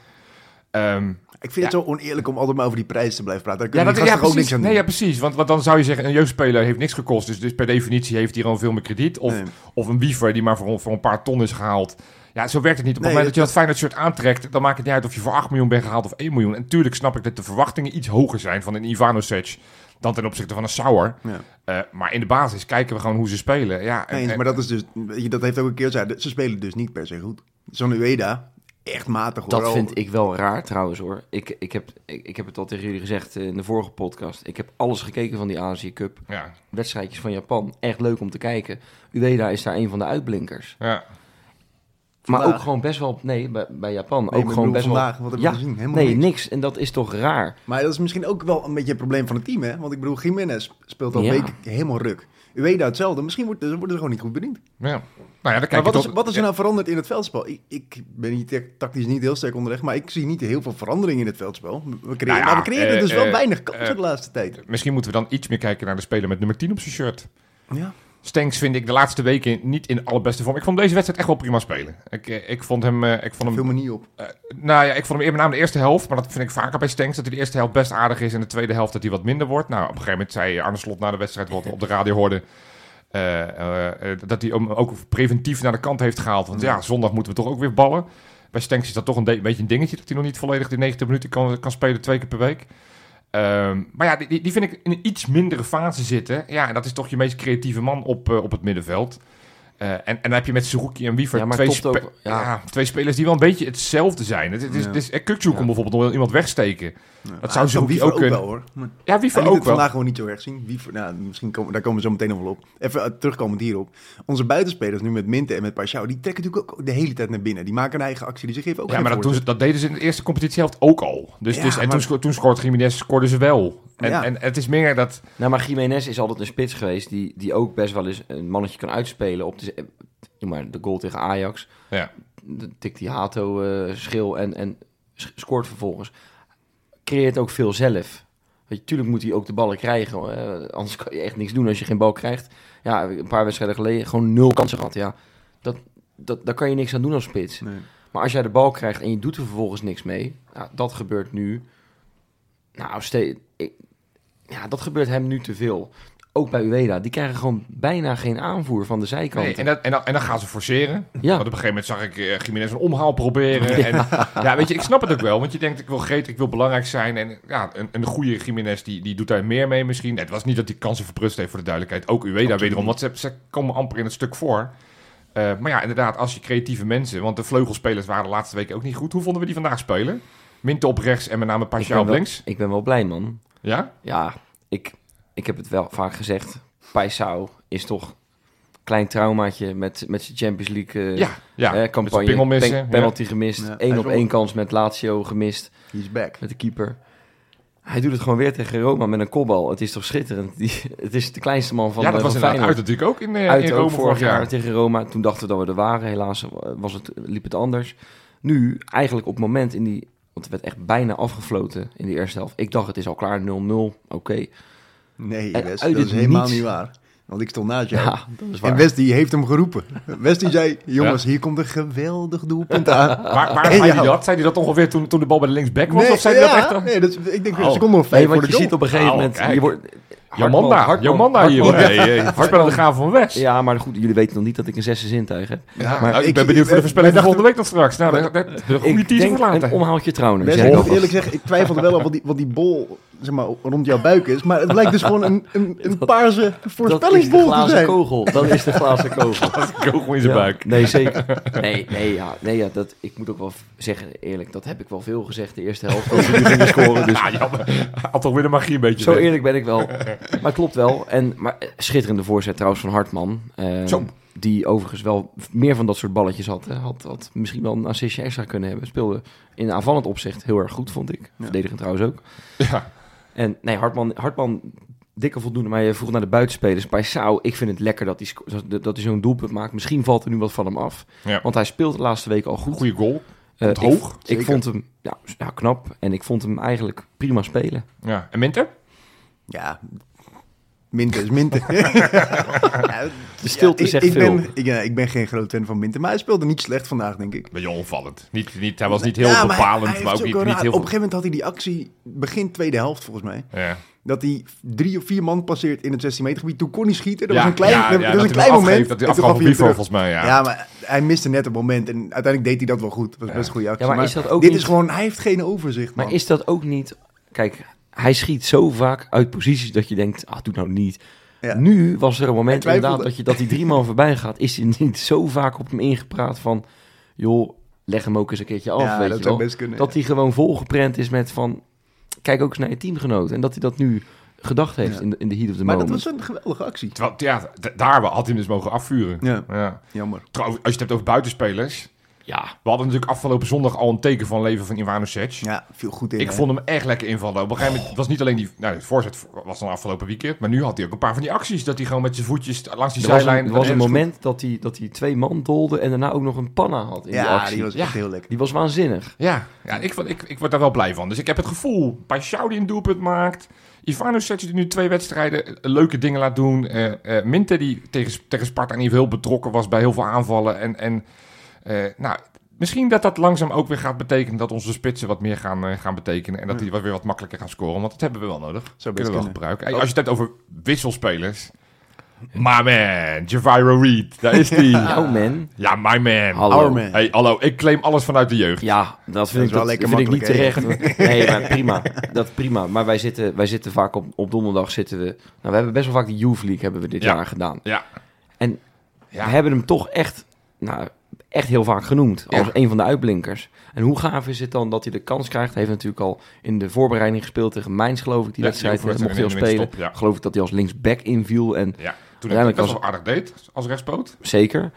Ehm,
Ik vind het zo oneerlijk om altijd maar over die prijs te blijven praten. Daar
ja, dat, ja,
ook
precies.
niks aan
Nee,
doen.
ja, precies. Want, want dan zou je zeggen, een jeugdspeler heeft niks gekost. Dus, dus per definitie heeft hij gewoon veel meer krediet. Of,
Nee.
of een wiever die maar voor, voor een paar ton is gehaald. Ja, zo werkt het niet. Op het
Nee,
moment dat je dat Feyenoord shirt aantrekt, dan maakt het niet uit of je voor 8 miljoen bent gehaald of 1 miljoen. En tuurlijk snap ik dat de verwachtingen iets hoger zijn van een Ivanovic dan ten opzichte van een Sauer.
Ja.
Eh, maar in de basis kijken we gewoon hoe ze spelen. Ja, en-
Nee,
en-
maar dat is dus, weet je, dat heeft ook een keer gezegd. Ze spelen dus niet per se goed. Zo'n Ueda, echt matig hoor.
Dat vind ik wel raar trouwens hoor. Ik, ik, heb, ik, ik heb het al tegen jullie gezegd eh, in de vorige podcast. Ik heb alles gekeken van die Azië Cup.
ja,
Wedstrijdjes van Japan. Echt leuk om te kijken. Ueda is daar een van de uitblinkers.
ja.
Maar
Vandaag?
ook gewoon best wel... Nee, bij, bij Japan.
Nee,
ook gewoon best
vandaag, wat
wel...
hebben
Ja,
gezien? Helemaal
nee,
niks.
niks. En dat is toch raar.
Maar dat is misschien ook wel een beetje een probleem van het team, hè? Want ik bedoel, Jiménez speelt al
Ja.
weken helemaal ruk. Ueda hetzelfde. Misschien wordt, worden ze gewoon niet goed bediend.
ja. Nou ja, dan kijk
Maar
je
wat is, wat is er
ja.
nou veranderd in het veldspel? Ik, ik ben niet te- tactisch niet heel sterk onderweg, maar ik zie niet heel veel verandering in het veldspel. We creëren,
Nou ja,
maar we creëren
eh,
dus wel
eh,
weinig kansen
eh,
de laatste tijd.
Misschien moeten we dan iets meer kijken naar de speler met nummer 10 op zijn shirt.
Ja.
Stenks vind ik de laatste weken niet in allerbeste vorm. Ik vond deze wedstrijd echt wel prima spelen. Ik, eh, ik vond hem... eh, ik vond hem
Viel me niet op.
Eh, nou ja, ik vond hem eerder met name de eerste helft. Maar dat vind ik vaker bij Stenks. Dat hij de eerste helft best aardig is. En de tweede helft dat hij wat minder wordt. Nou, op een gegeven moment zei Arne Slot na de wedstrijd. Wat op de radio eh, dat hij hem ook preventief naar de kant heeft gehaald. Want ja, zondag moeten we toch ook weer ballen. Bij Stenks is dat toch een, de- beetje een dingetje. Dat hij nog niet volledig de 90 minuten kan, kan spelen. Twee keer per week. Ehm, maar ja, die, die vind ik in een iets mindere fase zitten. Ja, en dat is toch je meest creatieve man op, eh, op het middenveld. Eh, en, en dan heb je met Suzuki en Wiever
Ja,
twee, spe-
ook- ja.
ja, twee spelers die wel een beetje hetzelfde zijn. Het, het is, het is, Kukçu kon bijvoorbeeld nog wel iemand wegsteken. Dat zou
Ah,
Suzuki
Wiever
ook
ook
kunnen.
wel hoor. Maar
Ja, Wiever
liet
ook
het
wel.
vandaag gewoon niet zo erg zien. Wiever, nou, misschien komen, daar komen we zo meteen nog wel op. Even uh, terugkomend hierop. Onze buitenspelers nu met Minte en met Pashao, die trekken natuurlijk ook de hele tijd naar binnen. Die maken een eigen actie, die ze geven ook
Ja, maar dat, doen ze, dat deden ze in de eerste competitiehelft ook al. Dus,
Ja,
dus, en
maar-
toen, toen scoort Jiménez, scoorden ze wel. En,
Ja.
en het is meer dat...
Nou, maar Jiménez is altijd een spits geweest die, die ook best wel eens een mannetje kan uitspelen op de, eh, maar, de goal tegen Ajax.
Ja,
Dan tikt die Hato eh, schil en, en scoort vervolgens. Creëert ook veel zelf. Weet je, tuurlijk moet hij ook de ballen krijgen. eh, anders kan je echt niks doen als je geen bal krijgt. Ja, een paar wedstrijden geleden gewoon nul kansen gehad. Ja, dat, dat, daar kan je niks aan doen als spits.
Nee.
Maar als jij de bal krijgt en je doet er vervolgens niks mee, nou, dat gebeurt nu. Nou, ik, ja, dat gebeurt hem nu te veel. Ook bij Ueda, die krijgen gewoon bijna geen aanvoer van de zijkant.
nee, en, dat, en, dan, en dan gaan ze forceren.
Ja.
Want op een gegeven moment zag ik eh Jiménez een omhaal proberen. En, ja, weet je, ik snap het ook wel. Want je denkt, ik wil gretig, ik wil belangrijk zijn. En ja, een, een goede Jiménez, die, die doet daar meer mee misschien. Het was niet dat hij kansen verprust heeft voor de duidelijkheid. Ook Ueda wederom, want ze, ze komen amper in het stuk voor. Eh, maar ja, inderdaad, als je creatieve mensen... Want de vleugelspelers waren de laatste weken ook niet goed. Hoe vonden we die vandaag spelen? Minte op rechts en met name
ben
op links.
ik ben wel blij, man.
Ja?
Ja, ik, ik heb het wel vaak gezegd. Paisao is toch een klein traumaatje met, met zijn Champions League eh,
Ja, ja.
eh, campagne.
pingel missen.
Pen-
ja.
penalty gemist.
Ja,
Eén
is
op één kans met Lazio gemist.
He's back.
Met de keeper. Hij doet het gewoon weer tegen Roma met een kopbal. Het is toch schitterend. Die, het is de kleinste man van
ja, dat
eh,
was inderdaad uit natuurlijk ook in, eh,
uit
in
ook
Rome
vorig jaar tegen Roma. Toen dachten we dat we er waren. Helaas was het, liep het anders. Nu, eigenlijk op het moment in die... Want het werd echt bijna afgefloten in de eerste helft. Ik dacht, het is al klaar, 0-0. Oké.
Nee,
En
West,
uit
dat
het
is helemaal
niets.
niet waar. Want ik stond naast jou.
Ja, dat is waar.
en West die heeft hem geroepen. West die zei, jongens, hier komt een geweldig doelpunt aan.
Waar, waar zei hij dat? Zei hij dat ongeveer toen, toen de bal bij de linksback was?
Nee,
of zei hij
ja,
dat echt dan?
Nee, dat is, ik denk
Oh.
een seconde of vijf
Nee,
voor
want
de
je ziet op een gegeven
Oh,
moment...
kijk.
Je wordt,
Jomanda,
Hartman-
Jomanda hier. Hey, Hartman de Graaf van West.
Ja, maar goed, jullie weten nog niet dat ik een zesde zintuig heb.
Ja,
maar
nou, ik
ik-
ben benieuwd voor de voorspelling van volgende week dan straks. Nou, daar- daar- een goede
ik
teaser
denk
voor
een
later.
omhaaltje trouwner.
West,
zeg
ik moet eerlijk zeggen, ik twijfelde wel want die, want die bol zeg maar, rond jouw buik is. Maar het lijkt dus gewoon een, een, een paarse
Dat is de
voorspellingsbol te
glazen
zijn.
kogel. Dat is de glazen kogel.
Kogel in zijn
Ja,
buik.
Nee, zeker. Nee, nee, ja, nee ja, dat, ik moet ook wel zeggen, eerlijk, dat heb ik wel veel gezegd de eerste helft. Dat we nu gingen scoren. Dus
Ja, had, toch weer de magie een beetje
zo
weg.
eerlijk ben ik wel. Maar klopt wel. En, maar eh, schitterende voorzet trouwens van Hartman. Eh,
Zo.
Die overigens wel meer van dat soort balletjes had. hè. Had, had misschien wel een assistje extra kunnen hebben. Speelde in aanvallend opzicht heel erg goed, vond ik.
Ja.
Verdedigend trouwens ook.
Ja.
En nee, Hartman, Hartman dikke voldoende. Maar je vroeg naar de buitenspelers. Bij Sau, ik vind het lekker dat hij, dat- hij zo'n doelpunt maakt. Misschien valt er nu wat van hem af.
Ja.
Want hij speelt de laatste weken al goed.
Goeie goal. Komt
ik-
hoog,
Ik,
zeker.
vond hem ja, ja, knap. En ik vond hem eigenlijk prima spelen.
Ja. En Minter?
Ja, Minte is Minte. ja,
De stilte
ik,
zegt
ik
veel.
Ben, ik, ja, ik ben geen groot fan van Minte, maar hij speelde niet slecht vandaag, denk ik.
Beetje onvallend. Niet, niet, hij was niet heel
Ja, maar hij-
bepalend,
hij
maar, ook niet,
raar-
heel
Op een gegeven moment had hij die actie begin tweede helft, volgens mij.
Ja.
Dat hij drie of vier man passeert in het 16 meter gebied. Toen kon hij schieten. Dat
Ja,
was een klein,
ja,
dat
ja,
was een
hij
klein
hem
moment.
afgeeft, Dat hij afgaf op volgens mij, ja.
Ja. maar hij miste net het moment. En uiteindelijk deed hij dat wel goed. Dat was best een goede actie.
Ja, maar is dat ook
dit
niet-
is gewoon, hij heeft geen overzicht, man.
Maar is dat ook niet... Kijk, hij schiet zo vaak uit posities dat je denkt... Ah, doe nou niet.
Ja.
Nu was er een moment inderdaad dat, je, dat die drie man voorbij gaat. Is hij niet zo vaak op hem ingepraat van... Joh, leg hem ook eens een keertje af,
ja,
weet
dat
je wel.
best kunnen.
Dat hij gewoon volgeprent is met van... Kijk ook eens naar je teamgenoot. En dat hij dat nu gedacht heeft
Ja.
in, de, in de heat of the
maar dat
moment.
was een geweldige actie.
Terwijl, ja, daar had hij hem dus mogen afvuren.
Ja,
Ja.
jammer.
Trouwens, als je het hebt over buitenspelers...
Ja,
We hadden natuurlijk afgelopen zondag al een teken van leven van Ivanovic.
Ja, viel goed in.
Ik
hè.
vond hem echt lekker invallen. Op een gegeven moment het was niet alleen die... Nou, het voorzet was dan afgelopen weekend. Maar nu had hij ook een paar van die acties. Dat hij gewoon met zijn voetjes langs die
er was
zijlijn...
een, er was een moment dat hij, dat hij twee man dolde en daarna ook nog een panna had in die
Ja,
actie.
die was
Ja.
echt heel lekker.
Die was waanzinnig.
Ja, ja ik, vond- ik, ik word daar wel blij van. Dus ik heb het gevoel, Paixão die een doelpunt maakt. Ivanovic die nu twee wedstrijden eh, leuke dingen laat doen. eh eh Minte die tegen, tegen Sparta in ieder geval heel betrokken was bij heel veel aanvallen. En, en eh, nou, misschien dat dat langzaam ook weer gaat betekenen dat onze spitsen wat meer gaan, eh, gaan betekenen. En dat die wat weer wat makkelijker gaan scoren. Want dat hebben we wel nodig.
Best
kunnen we wel gebruiken. Hey, als je het hebt over wisselspelers. My man, Javiro Reed, daar is die.
Nou man.
Ja, my man.
Hallo.
Our man.
Hey, hallo, ik claim alles vanuit de jeugd.
Ja, dat vind ik,
wel
dat
lekker
vind ik niet terecht. Nee, maar prima. Dat prima. Maar wij zitten, wij zitten vaak op, op donderdag zitten we... Nou, we hebben best wel vaak de Youth League hebben we dit
Ja.
jaar gedaan.
Ja.
En
Ja.
we hebben hem toch echt, nou, echt heel vaak genoemd. Als
Ja.
een van de uitblinkers. En hoe gaaf is het dan dat hij de kans krijgt? Hij heeft natuurlijk al in de voorbereiding gespeeld tegen Mainz, geloof ik. Die wedstrijd eh, mocht hij al
de
spelen.
ja.
Geloof ik dat hij als linksback inviel. En
Ja, toen
Uiteindelijk
best
was-
wel aardig deed als rechtspoot.
Zeker.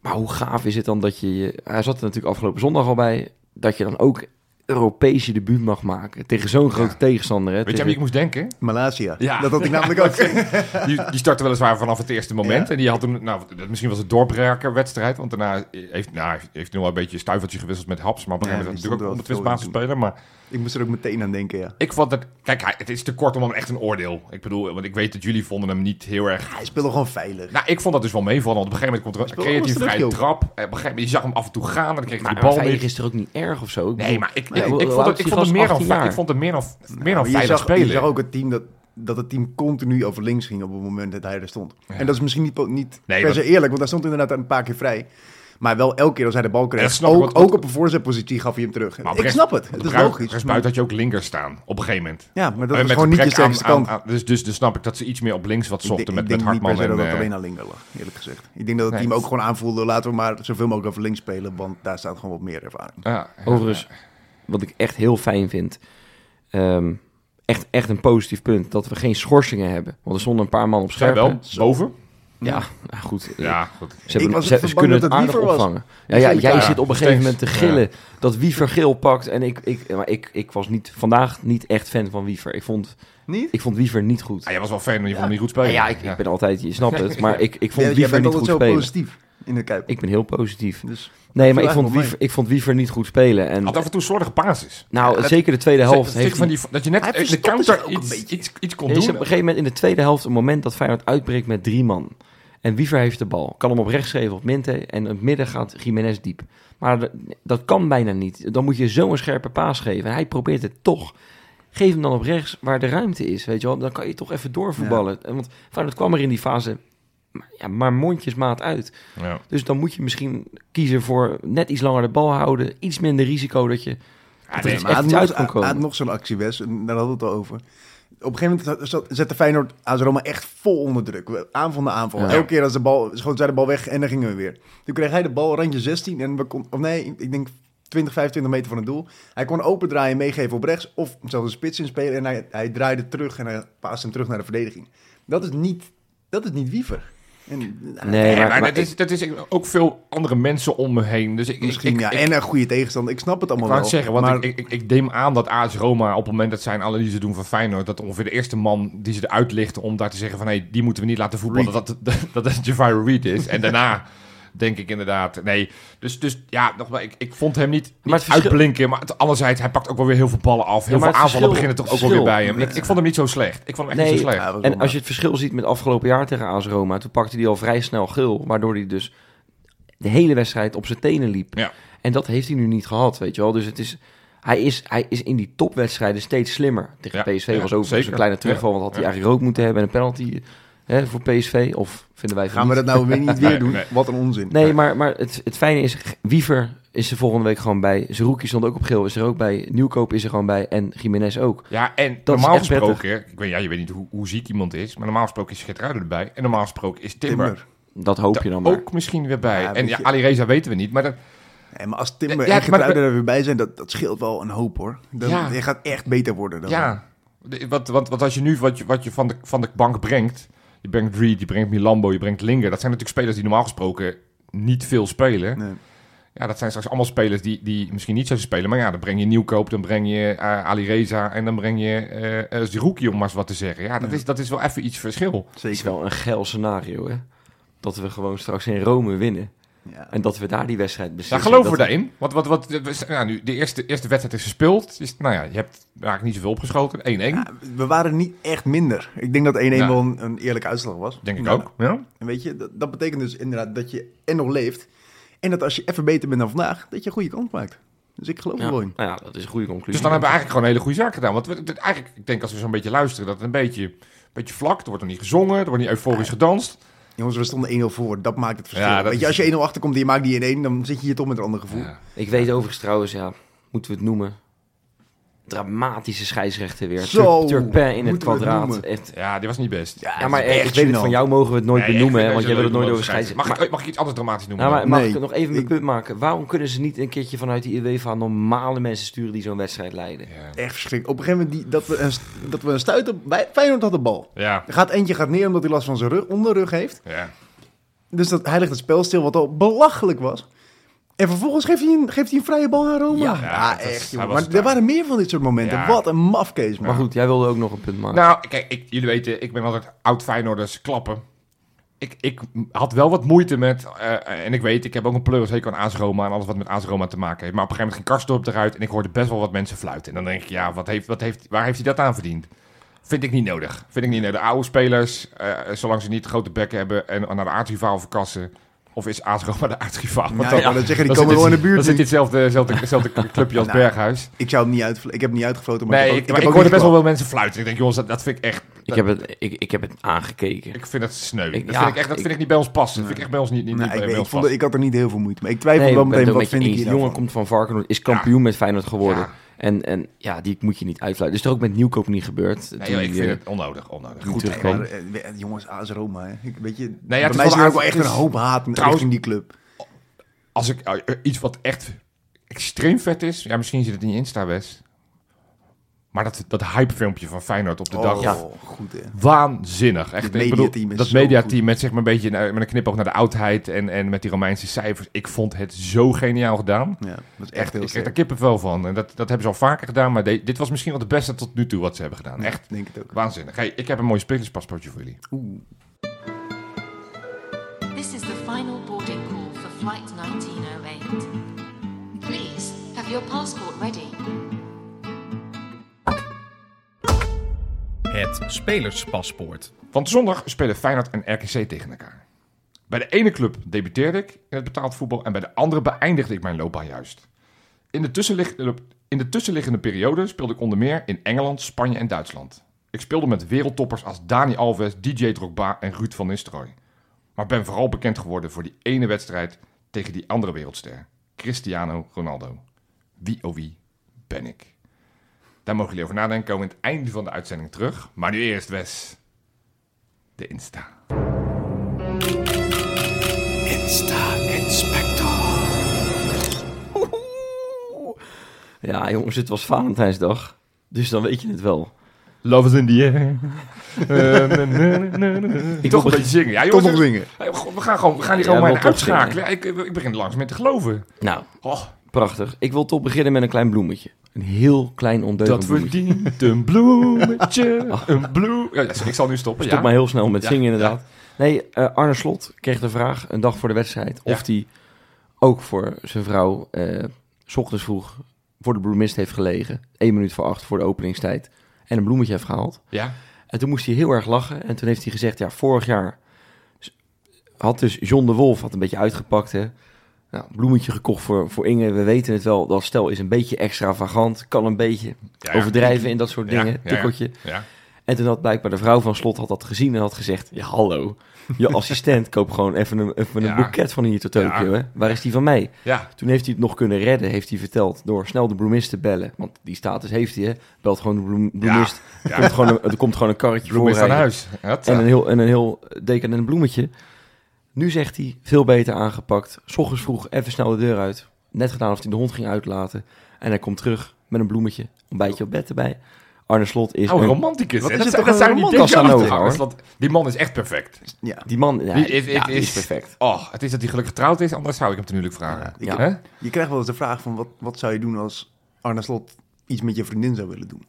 Maar hoe gaaf is het dan dat je... je- Hij zat er natuurlijk afgelopen zondag al bij. Dat je dan ook Europees je debuut mag maken. Tegen zo'n grote tegenstander. Hè?
Weet je wie ik moest denken?
Malasia.
Ja.
Dat had ik namelijk ook.
Die, die startte weliswaar vanaf het eerste moment.
Ja.
En die had toen, nou, dat- misschien was het doorbraker wedstrijd. Want daarna heeft, nou, heeft, nog wel een beetje een stuivertje gewisseld met Haps. Maar op een gegeven moment natuurlijk ook
in
speler. Maar
Ik moest er ook meteen aan denken, ja.
ik vond het... Kijk, het is te kort om echt een oordeel. Ik bedoel, want ik weet dat jullie vonden hem niet heel erg...
Hij speelde gewoon veilig.
Nou, ik vond dat dus wel meevallen. Want op een gegeven moment komt er een
alles
vrije
terug,
trap. En op een gegeven moment, je zag hem af en toe gaan. En dan kreeg hij
Maar,
de bal
veilig
niet.
is er ook niet erg of zo. Ik
Nee, maar ik, ik, vond het, ik vond het meer dan,
18 jaar.
ik vond het meer dan, meer veilig
zag,
spelen.
je zag ook het team dat, dat het team continu over links ging op het moment dat hij er stond.
Ja.
En dat is misschien niet, niet
Nee,
per
dat-
se eerlijk, want hij stond inderdaad een paar keer vrij. Maar wel elke keer als hij de bal
Ja,
kreeg,
dat ik,
ook, ook op een voorzetpositie gaf hij hem terug.
Maar
ik snap het, het is logisch.
Rechtsbuiten had je ook linker staan, op een gegeven moment.
Ja, maar dat
Eh,
was gewoon niet je sterkste kant.
aan- aan- dus, dus, dus snap ik dat ze iets meer op links wat
ik
zochten
denk,
met,
ik
met
denk niet per
Hartman
se
en...
dat het
eh,
alleen aan linker lag, eerlijk gezegd. Ik denk dat het
Nee.
team ook gewoon aanvoelde, laten we maar zoveel mogelijk over links spelen, want daar staat gewoon wat meer ervaring.
ja, ja.
Overigens, wat ik echt heel fijn vind. ehm, echt, echt een positief punt. Dat we geen schorsingen hebben. Want er stonden een paar man op scherp.
wel, boven.
Ja, goed.
Ja, goed.
Ze, hebben, kunnen het aardig
Wiever
opvangen. Ja, ja,
Ja,
jij
ja,
zit op een gegeven moment te gillen dat Wiever geel pakt. En ik, ik, maar ik, ik was niet, vandaag niet echt fan van Wiever. Ik vond,
Niet?
ik vond Wiever niet goed.
Ah, jij was wel fan, maar je vond hem niet goed
Ja,
spelen.
ja, ik, ik ben altijd, je snapt het. Maar ik, ik vond
Ja, jij
Wiever
bent
niet
altijd
goed
zo
spelen.
positief in de Kuip.
Ik ben heel positief.
Dus,
Nee, maar ik vond, Wiever, ik vond Wiever niet goed spelen. En,
Had af en toe slordige basis.
nou,
Ja, het-
zeker de tweede helft
Zeker
heeft
van
hij...
die, dat je net de counter iets,
beetje.
iets, iets kon
Er is op
doen.
een gegeven moment in de tweede helft een moment dat Feyenoord uitbreekt met drie man. En Wiever heeft de bal. Kan hem op rechts geven op Minte. En in het midden gaat Jiménez diep. Maar dat kan bijna niet. Dan moet je zo'n scherpe paas geven. En hij probeert het toch. Geef hem dan op rechts waar de ruimte is. Weet je wel? Dan kan je toch even doorvoetballen. En Want Feyenoord kwam er in die fase maar, ja, maar mondjesmaat uit.
Ja.
Dus dan moet je misschien kiezen voor net iets langer de bal houden. Iets minder risico dat je
Ja,
er
nee,
Maar
echt uit
had
komen.
nog zo'n actie, Wes. Daar hadden we het al over. Op een gegeven moment zette Feyenoord AS Roma echt vol onder druk. We- Aanval na aanval.
Ja.
Elke keer als de bal, schoot zij de bal weg en dan gingen we weer. Toen kreeg hij de bal, randje 16. En we kon, of nee, ik denk 20, 25 meter van het doel. Hij kon open draaien, meegeven op rechts. Of zelfs een spits inspelen. En hij, hij draaide terug en hij paaste hem terug naar de verdediging. Dat is niet, dat is niet wiever. En,
Nee,
Nee,
maar-
maar,
maar
dat, is, dat is ook veel andere mensen om me heen. Dus ik,
Misschien,
ik,
ja.
ik,
en een goede tegenstander. Ik snap het
Ik
allemaal
wou
wel.
het zeggen, want
maar,
ik, ik, ik neem aan dat AS Roma op het moment dat zij een analyse doen van Feyenoord, dat ongeveer de eerste man die ze eruit lichten om daar te zeggen van hé, die moeten we niet laten voetballen, dat dat, dat, dat Reed is. En daarna denk ik inderdaad, nee. Dus, dus ja, nogmaals, ik, ik vond hem niet, niet
Maar
uitblinken, maar het, anderzijds, hij pakt ook wel weer heel veel ballen af. Heel
Ja,
veel aanvallen
verschil-
beginnen toch ook wel weer bij hem. Ik, ik vond hem niet zo slecht. Ik vond hem echt
Nee,
niet zo slecht.
Ja, wel
En als je het verschil ziet met afgelopen jaar tegen AS Roma, toen pakte hij al vrij snel geel, waardoor hij dus de hele wedstrijd op zijn tenen liep.
Ja.
En dat heeft hij nu niet gehad, weet je wel. Dus het is, hij, is, hij is in die topwedstrijden steeds slimmer. Tegen
Ja,
PSV
ja,
was ook
zeker.
een kleine terugval,
Ja,
want had hij
ja.
eigenlijk rood moeten hebben en een penalty hè, voor PSV. Of vinden wij
gaan we dat nou weer niet weer doen?
nee.
Wat een onzin.
Nee, maar, maar het, het fijne is, Wiever is er volgende week gewoon bij. Zerouki stond ook op geel, is er ook bij. Nieuwkoop is er gewoon bij en Jiménez ook.
Ja, en
Dat is
normaal gesproken, ik weet, ja, je weet niet hoe, hoe ziek iemand is, maar normaal gesproken is Geertruiden erbij. En normaal gesproken is Timber,
Timber.
Dat hoop je dan maar.
ook misschien weer bij.
Ja,
en ja, Ali Reza weten we niet, maar dat,
Nee, maar als Timber
Ja,
en Getruiden er weer bij zijn, dat, dat scheelt wel een hoop hoor. Dan,
Ja.
Je gaat echt beter worden. Dan.
ja. Want, want, want als je nu wat je, wat je van, de, van de bank brengt, je brengt Reed, je brengt Milambo, je brengt Linger, dat zijn natuurlijk spelers die normaal gesproken niet veel spelen.
Nee.
Ja, dat zijn straks allemaal spelers die, die misschien niet zo spelen, maar ja, dan breng je Nieuwkoop, dan breng je eh, Ali Reza en dan breng je eh uh, Zerouki, om maar eens wat te zeggen. Ja, dat,
Ja.
Is, dat is wel even iets verschil.
Het is
Zeker.
wel een geil scenario, hè? Dat we gewoon straks in Rome winnen.
Ja.
En dat we daar die wedstrijd beslissen.
Daar geloven we daarin. Want wat, wat, nu, de eerste, eerste wedstrijd is gespeeld. Dus, nou ja, je hebt eigenlijk niet zoveel opgeschoten. 1-1,
Ja, we waren niet echt minder. Ik denk dat 1-1
Ja.
wel een, een eerlijke uitslag was.
denk ik
Nou,
ook. Ja?
En weet je, dat, dat betekent dus inderdaad dat je en nog leeft. En dat als je even beter bent dan vandaag, dat je een goede kans maakt. Dus ik geloof er wel in.
nou ja, dat is een goede conclusie.
Dus dan hebben we eigenlijk gewoon een hele goede zaak gedaan. Want we, dit- eigenlijk, ik denk als we zo'n beetje luisteren, dat het een beetje, een beetje vlak. Er wordt nog niet gezongen, er wordt niet euforisch gedanst.
Jongens, we stonden 1-0 voor. Dat maakt het verschil.
Ja,
weet je, als je 1-0 achterkomt en je maakt die in 1, dan zit je hier toch met een ander gevoel.
Ja.
Ik weet overigens trouwens, ja, moeten we het noemen. Dramatische scheidsrechter weer.
Zo,
Tur- Turpin in het kwadraat.
Ja, die was niet best.
Ja, maar eh,
echt
ik weet het, van jou mogen we het nooit
Nee,
benoemen, hè, want jij wil het nooit over
om
scheidsrechten.
Mag, ik, mag ik iets anders dramatisch noemen?
Nou, maar mag
Nee,
ik nog even mijn
ik-
punt maken? Waarom kunnen ze niet een keertje vanuit die UEFA normale mensen sturen die zo'n wedstrijd leiden?
ja.
Echt verschrikkelijk. Op een gegeven moment die, dat, we een, dat we een stuit op... Bij, Feyenoord had de bal.
Ja,
Er gaat eentje gaat neer omdat hij last van zijn rug, onderrug heeft.
ja.
Dus dat, hij legt het spel stil, wat al belachelijk was. En vervolgens geeft hij een, geeft hij een vrije bal aan Roma.
Ja,
Ja,
ja, dat is-
echt, Maar er waren meer van dit soort momenten.
Ja.
Wat een mafkees, man.
Maar goed, jij wilde ook nog een punt maken.
Nou, kijk, ik, jullie weten, ik ben altijd oud Feyenoorders klappen. Ik, ik had wel wat moeite met, eh, en ik weet, ik heb ook een pleurishekel aan AS Roma en alles wat met AS Roma te maken heeft. Maar op een gegeven moment ging Karsdorp eruit en ik hoorde best wel wat mensen fluiten. En dan denk ik, ja, wat heeft, wat heeft, waar heeft hij dat aan verdiend? Vind ik niet nodig. Vind ik niet nodig. De oude spelers, eh, zolang ze niet grote bekken hebben en naar de aardrivaal verkassen, of is AS Roma de
Ja, ik wou net zeggen, die
dan
komen wel in de buurt.
Dan zit hetzelfde, clubje als
Nou,
Berghuis.
Ik, zou het niet uit, ik heb het niet uitgefloten, maar
Nee,
ik,
ik,
heb
maar
ook-
ik hoorde best wel wel mensen fluiten. Ik denk, jongens, dat, dat vind ik echt...
ik, heb het, ik, ik heb het aangekeken.
Ik vind het sneu.
Ik-
dat
ja,
vind ik, echt, dat
ik-
vind ik niet bij ons passen. Dat vind ik echt bij ons niet, niet,
Nee,
niet
ik,
bij,
ik,
ons
vond,
passen.
ik had er niet heel veel moeite mee. Ik twijfel
Nee,
wel meteen, wat vind ik
jongen
nou
komt van Varkenoord, is kampioen met Feyenoord geworden. En, en ja, die moet je niet uitfluiten. Dus er ook met Nieuwkoop niet gebeurd.
Nee,
Toen
joh, ik vind
eh,
het onnodig. onnodig.
Goed.
Nee, maar, eh, jongens, AS Roma, hè. Ik, weet je,
ja,
bij mij
wel
is ook wel echt een hoop haat
Trouwens-
richting die club.
Als ik, eh, iets wat echt extreem vet is, ja, misschien zit het in je Insta, Wes. Maar dat, dat hypefilmpje van Feyenoord op de dag.
Oh,
Ja.
goed hè.
Waanzinnig. Echt, ik bedoel, dat mediateam met, zeg maar, een beetje, eh, met een knipoog naar de oudheid en, en met die Romeinse cijfers. Ik vond het zo geniaal gedaan.
Ja, dat is
Echt,
echt heel
ik kreeg er
sterk.
kippenvel van. En dat, dat hebben ze al vaker gedaan, maar de- dit was misschien wel de beste tot nu toe wat ze hebben gedaan. Echt
denk het ook.
waanzinnig. Hey, ik heb een mooi spelerspaspoortje voor jullie.
Oeh.
This is the final boarding call for Flight 1908. Please have your passport ready.
Het spelerspaspoort.
Want zondag spelen Feyenoord en RKC tegen elkaar. Bij de ene club debuteerde ik in het betaald voetbal en bij de andere beëindigde ik mijn loopbaan juist. In de, tussenliggende, in de tussenliggende periode speelde ik onder meer in Engeland, Spanje en Duitsland. Ik speelde met wereldtoppers als Dani Alves, DJ Drogba en Ruud van Nistelrooy. Maar ben vooral bekend geworden voor die ene wedstrijd tegen die andere wereldster, Cristiano Ronaldo. Wie oh wie ben ik? Daar mogen jullie over nadenken. Komen we in het einde van de uitzending terug. Maar nu eerst, Wes. De Insta.
Ja, jongens, het was Valentijnsdag. Dus dan weet je het wel.
Love is in the air.
Ik
Toch een beetje zingen. Ja,
Toch
jongens.
nog zingen.
Hey, God, we gaan, gewoon, we gaan die
Ja,
gewoon maar
toch
uitschakelen. Ik, ik begin langs met te geloven.
Nou,
Oh,
prachtig. Ik wil toch beginnen met een klein bloemetje. Een heel klein ondeugend
dat
bloemetje.
verdient een bloemetje. Een bloem. Ja, ik zal nu stoppen.
Stop
ja.
maar heel snel met zingen inderdaad. Nee, eh, Arne Slot kreeg de vraag een dag voor de wedstrijd... Of hij ook voor zijn vrouw... eh, s ochtends vroeg voor de bloemist heeft gelegen. één minuut voor acht voor de openingstijd. En een bloemetje heeft gehaald.
Ja,
En toen moest hij heel erg lachen. En toen heeft hij gezegd, ja, vorig jaar had dus John de Wolf had een beetje uitgepakt, hè. Nou, bloemetje gekocht voor, voor Inge. We weten het wel, dat stel is een beetje extravagant. Kan een beetje
Ja, ja.
overdrijven in dat soort
Ja,
dingen.
ja, ja.
Tikkeltje.
ja.
En toen had blijkbaar de vrouw van Slot had dat gezien en had gezegd... Ja, hallo, je assistent koop gewoon even een, even een
Ja.
boeket van hier tot Tokio,
Ja.
hè. Waar is die van mij?
ja.
Toen heeft hij het nog kunnen redden, heeft hij verteld... door snel de bloemist te bellen. Want die status heeft hij, hè. Belt gewoon de bloem, bloemist.
Ja.
Er, komt gewoon een, er komt gewoon een karretje
Bloem is aan huis.
En een heel, en een heel decadent bloemetje. Nu zegt hij, veel beter aangepakt. S ochtends vroeg even snel de deur uit. Net gedaan of hij de hond ging uitlaten. En hij komt terug met een bloemetje. Een bijtje op bed erbij. Arne Slot is...
Oh,
een-
romanticus.
Wat is
Dat,
het
zou-
toch
dat
een
niet
romanticus?
denken.
Casanova,
Arne Slot. Die man is echt perfect.
Ja.
die man, ja,
Die is-
ja,
is-
die is
is-
perfect.
Oh, het is dat hij gelukkig getrouwd is, anders zou ik hem huwelijk vragen.
Ja, ik
Ja.
Hè?
Je krijgt wel eens de vraag van, wat, wat zou je doen als Arne Slot iets met je vriendin zou willen doen?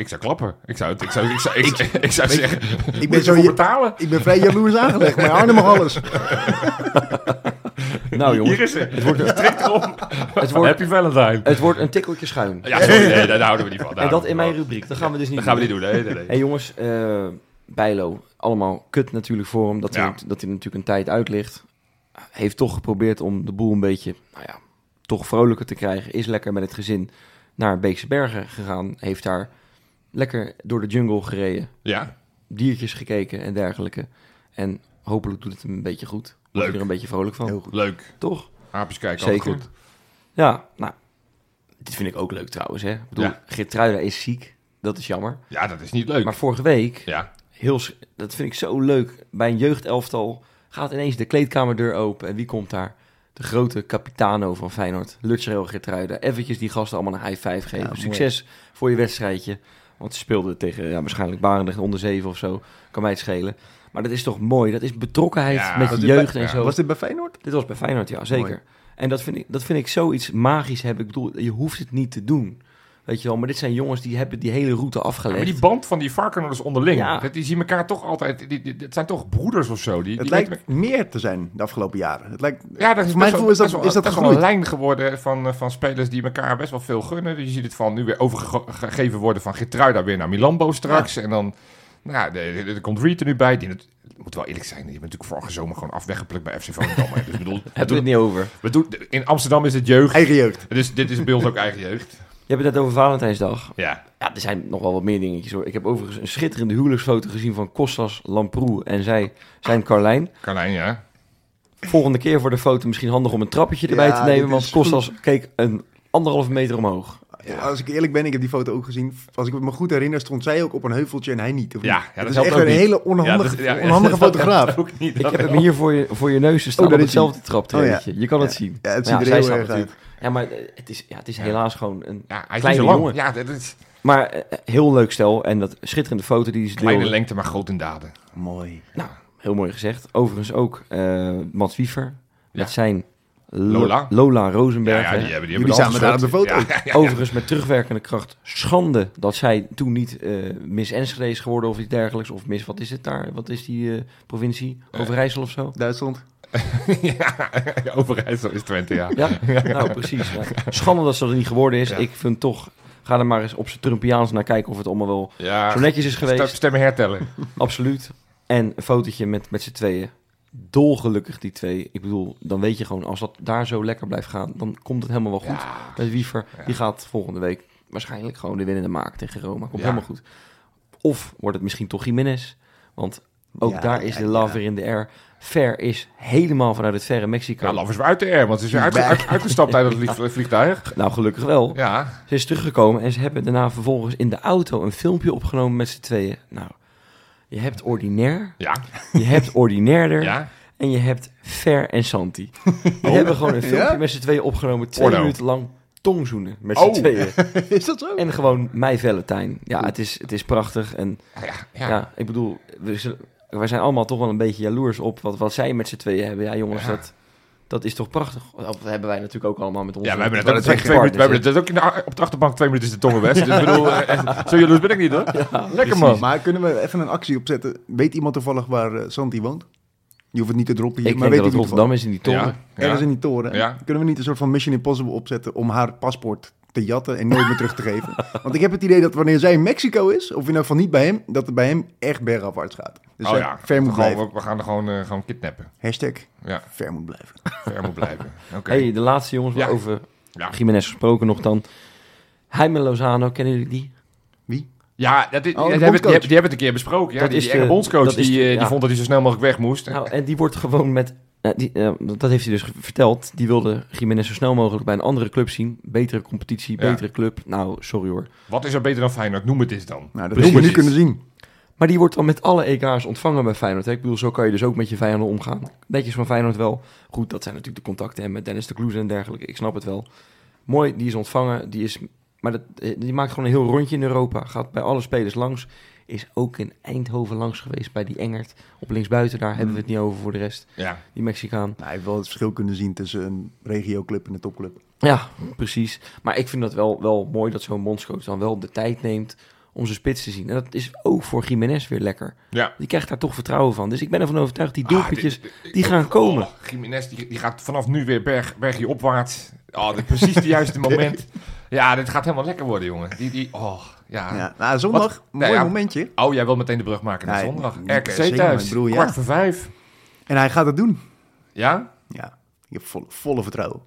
Ik zou klappen. Ik zou, het- ik zou, ik zou, ik, zou- ik zou zeggen,
Ik ben, zo, je-
betalen?
ik ben vrij jaloers aangelegd, maar Arne mag alles.
Nou jongens,
Hier is het. Het wordt strikt erom.
het wordt,
Happy Valentine.
het wordt een tikkeltje schuin.
Ja, sorry, nee, daar houden we niet van.
en dat in mijn rubriek. Dat gaan we dus niet
Dat gaan we
doen.
niet doen, nee, nee, nee.
Hey jongens, eh Bijlo, allemaal kut natuurlijk voor hem. Dat,
Ja.
hij, dat hij natuurlijk een tijd uit ligt. Heeft toch geprobeerd om de boel een beetje, nou ja, toch vrolijker te krijgen. Is lekker met het gezin naar Beekse Bergen gegaan. Heeft daar lekker door de jungle gereden.
Ja,
Diertjes gekeken en dergelijke. En hopelijk doet het hem een beetje goed.
Leuk.
hij er een beetje vrolijk van.
Heel goed.
leuk.
Toch?
Aapjes kijken,
Zeker.
goed.
Ja, nou, dit vind ik ook leuk trouwens. Hè? Ik bedoel,
Ja.
Geertruida is ziek. Dat is jammer.
Ja, dat is niet leuk.
Maar vorige week
ja,
heel, sch- dat vind ik zo leuk. Bij een jeugdelftal gaat ineens de kleedkamerdeur open. En wie komt daar? De grote capitano van Feyenoord, Lutserel Gertruida. Eventjes die gasten allemaal een high five geven.
Ja, mooi.
Succes voor je wedstrijdje. Want ze speelden tegen ja, waarschijnlijk Barendrecht onder 7 of zo. Kan mij het schelen. Maar dat is toch mooi. Dat is betrokkenheid
Ja,
met je
bij-
jeugd en
ja.
zo.
Was dit bij Feyenoord?
Dit was bij Feyenoord, ja, zeker.
Mooi.
En dat vind, ik, dat vind ik zoiets magisch hebben. Ik bedoel, je hoeft het niet te doen. Weet je wel, maar dit zijn jongens die hebben die hele route
Ja,
afgelegd.
maar die band van die varkenouders onderling,
Ja.
dat- die zien elkaar toch altijd... Die, die, het zijn toch broeders of zo. Die,
Het
die
lijkt meer te zijn de afgelopen jaren. Het lijkt,
Ja, dat is
mijn gevoel is dat,
best wel-
is dat
best wel een lijn geworden van, eh, van spelers die elkaar best wel veel gunnen. Dus je ziet het van nu weer overgegeven worden van Gertruida weer naar Milambo straks. En dan, nou, ja, er, komt Reed er nu bij. Die, het moet wel eerlijk zijn, die hebben natuurlijk vorige zomer gewoon af weggeplukt bij FC Volendam. hè. dus ik bedoel, we
Hebben we het niet over.
we doen, in Amsterdam is het jeugd.
Eigen jeugd.
Dus dit is bij ons ook eigen jeugd.
Je hebt het net over Valentijnsdag.
Ja,
Ja, er zijn nog wel wat meer dingetjes hoor. Ik heb overigens een schitterende huwelijksfoto gezien van Kostas Lamproe en zij, zijn Carlijn.
Carlijn, ja.
Volgende keer voor de foto misschien handig om een trappetje erbij
Ja,
te nemen, want Kostas keek een anderhalve meter omhoog.
Als ik eerlijk ben, ik heb die foto ook gezien. Als ik me goed herinner, stond zij ook op een heuveltje en hij niet. Of
Ja,
niet?
ja,
dat
dat
is
helpt
echt
ook
een
niet.
hele onhandige,
Ja, dat- ja, ja,
onhandige
dat-
fotograaf.
ook niet.
Ik heb hem hier voor je, voor je neus staan
Oh,
op hetzelfde traptreden. Je kan het zien.
Ja, het ziet er heel erg uit.
Ja, maar eh, het is, ja, het is
Ja.
helaas gewoon een
Ja, hij is niet
kleine
zo lang.
jongen.
Ja, dat is
Maar eh, heel leuk stel. En dat schitterende foto die ze
kleine
deelde.
lengte, maar groot in daden.
Mooi.
Nou, heel mooi gezegd. Overigens ook eh Mats Wiever.
Ja.
Met zijn Lo-
Lola.
Lola Rosenberg.
ja,
hè.
die hebben die
Jullie
hebben
samen daar op de foto.
Ja, ja, ja.
Overigens met terugwerkende kracht. Schande dat zij toen niet eh Miss Enschede is geworden of iets dergelijks. Of Miss, wat is het daar? Wat is die eh, provincie? Overijssel of zo?
Duitsland.
ja, Overijssel is Twente, ja.
Ja, nou precies. Ja. Schande dat ze er niet geworden is.
Ja.
Ik vind toch, ga er maar eens op zijn Trumpiaans naar kijken of het allemaal wel
ja.
zo netjes is geweest.
Stem- Stemmen hertellen.
Absoluut. En een fotootje met, met z'n tweeën. Dolgelukkig die twee. Ik bedoel, dan weet je gewoon, als dat daar zo lekker blijft gaan, dan komt het helemaal wel goed. Met Wiever, die gaat volgende week waarschijnlijk gewoon de winnende maken tegen Roma. Komt helemaal goed. Of wordt het misschien toch Jiménez? Want Ook
Ja,
daar is de love
ja.
weer in de air. Ver is helemaal vanuit het verre Mexico.
Ja, Love is weer uit de air, want ze is uit, uit- uitgestapt uit het vlieg- vliegtuig.
Nou, gelukkig wel.
Ja,
Ze is teruggekomen en ze hebben daarna vervolgens in de auto een filmpje opgenomen met z'n tweeën. Nou, je hebt ordinair,
ja,
je hebt ordinairder
ja.
en je hebt Fer en Santi. Die hebben gewoon een filmpje
Ja?
met z'n tweeën opgenomen, twee minuten lang tongzoenen met
Oh.
z'n tweeën.
Is dat zo?
En gewoon mij Valentijn. Ja, het is, het is prachtig en
Ja,
ja,
ja.
ik bedoel, we, wij zijn allemaal toch wel een beetje jaloers op wat, wat zij met z'n tweeën hebben. Ja jongens,
Ja.
dat, dat is toch prachtig. Dat hebben wij natuurlijk ook allemaal met onze
Ja, we hebben het
met
ook,
onze
twee, twee minuten, we hebben het ook in de, op de achterbank twee minuten is de tongenwest. Dus ik bedoel, eh, zo jaloers ben ik niet hoor. Lekker man.
Maar kunnen we even een actie opzetten? Weet iemand toevallig waar eh, Santi woont? Je hoeft het niet te droppen hier,
Ik
maar weet
dat Rotterdam is in die toren.
Ja,
Ergens
ja.
in die toren.
Ja.
Kunnen we niet een soort van Mission Impossible opzetten om haar paspoort te jatten en nooit meer terug te geven? Want ik heb het idee dat wanneer zij in Mexico is, of in ieder geval niet bij hem, dat het bij hem echt bergafwaarts gaat. Dus
oh ja,
ver moet
Gewoon,
blijven.
we, gaan er gewoon, eh, gewoon kidnappen.
Hashtag
Ja,
ver moet blijven.
ver moet blijven. Oké.
Hey, de laatste jongens,
Ja.
over
Ja.
Jiménez gesproken nog dan. Jaime Lozano, kennen jullie die?
Wie?
Ja, dat, is-
Oh,
die, hebben, die, hebben, die hebben het een keer besproken. Ja,
Dat
die,
is
die
de-
bondscoach
dat is
die,
de-
eh, die
ja.
vond dat hij zo snel mogelijk weg moest.
Nou, en die wordt gewoon met... eh, die, eh, dat heeft hij dus verteld. Die wilde Jiménez zo snel mogelijk bij een andere club zien. Betere competitie,
Ja.
betere club. Nou, sorry hoor.
Wat is er beter dan Feyenoord? Noem het eens dan.
Nou, dat hebben we nu kunnen zien.
Maar die wordt dan met alle EK's ontvangen bij Feyenoord. Hè? Ik bedoel, zo kan je dus ook met je vijanden omgaan. Netjes van Feyenoord wel. Goed, dat zijn natuurlijk de contacten hè, met Dennis de Kloes en dergelijke. Ik snap het wel. Mooi, die is ontvangen. Die, is, maar dat, eh, die maakt gewoon een heel rondje in Europa. Gaat bij alle spelers langs. Is ook in Eindhoven langs geweest bij die Engert. Op linksbuiten, daar hebben we het niet over voor de rest.
Ja,
Die Mexicaan.
Nou, hij heeft wel het verschil kunnen zien tussen een regioclub en een topclub.
Ja, precies. Maar ik vind dat wel, wel mooi dat zo'n bondscoach dan wel de tijd neemt om zijn spits te zien. En dat is ook voor Jiménez weer lekker.
ja.
Die krijgt daar toch vertrouwen van. Dus ik ben ervan overtuigd, die
Ah,
doelpuntjes,
dit-
die gaan komen.
Oh, Jiménez, die, die gaat vanaf nu weer berg, bergje opwaarts. Oh, dit precies het juiste moment. Ja, dit gaat helemaal lekker worden, jongen. Die, die, oh, ja.
Ja, nou, zondag,
Wat? Nou
mooi
ja.
momentje.
Oh, jij wilt meteen de brug maken naar
Nee,
zondag. RKC thuis,
bedoel, ja.
kwart voor vijf.
En hij gaat het doen.
Ja?
Ja, ik heb volle, volle vertrouwen.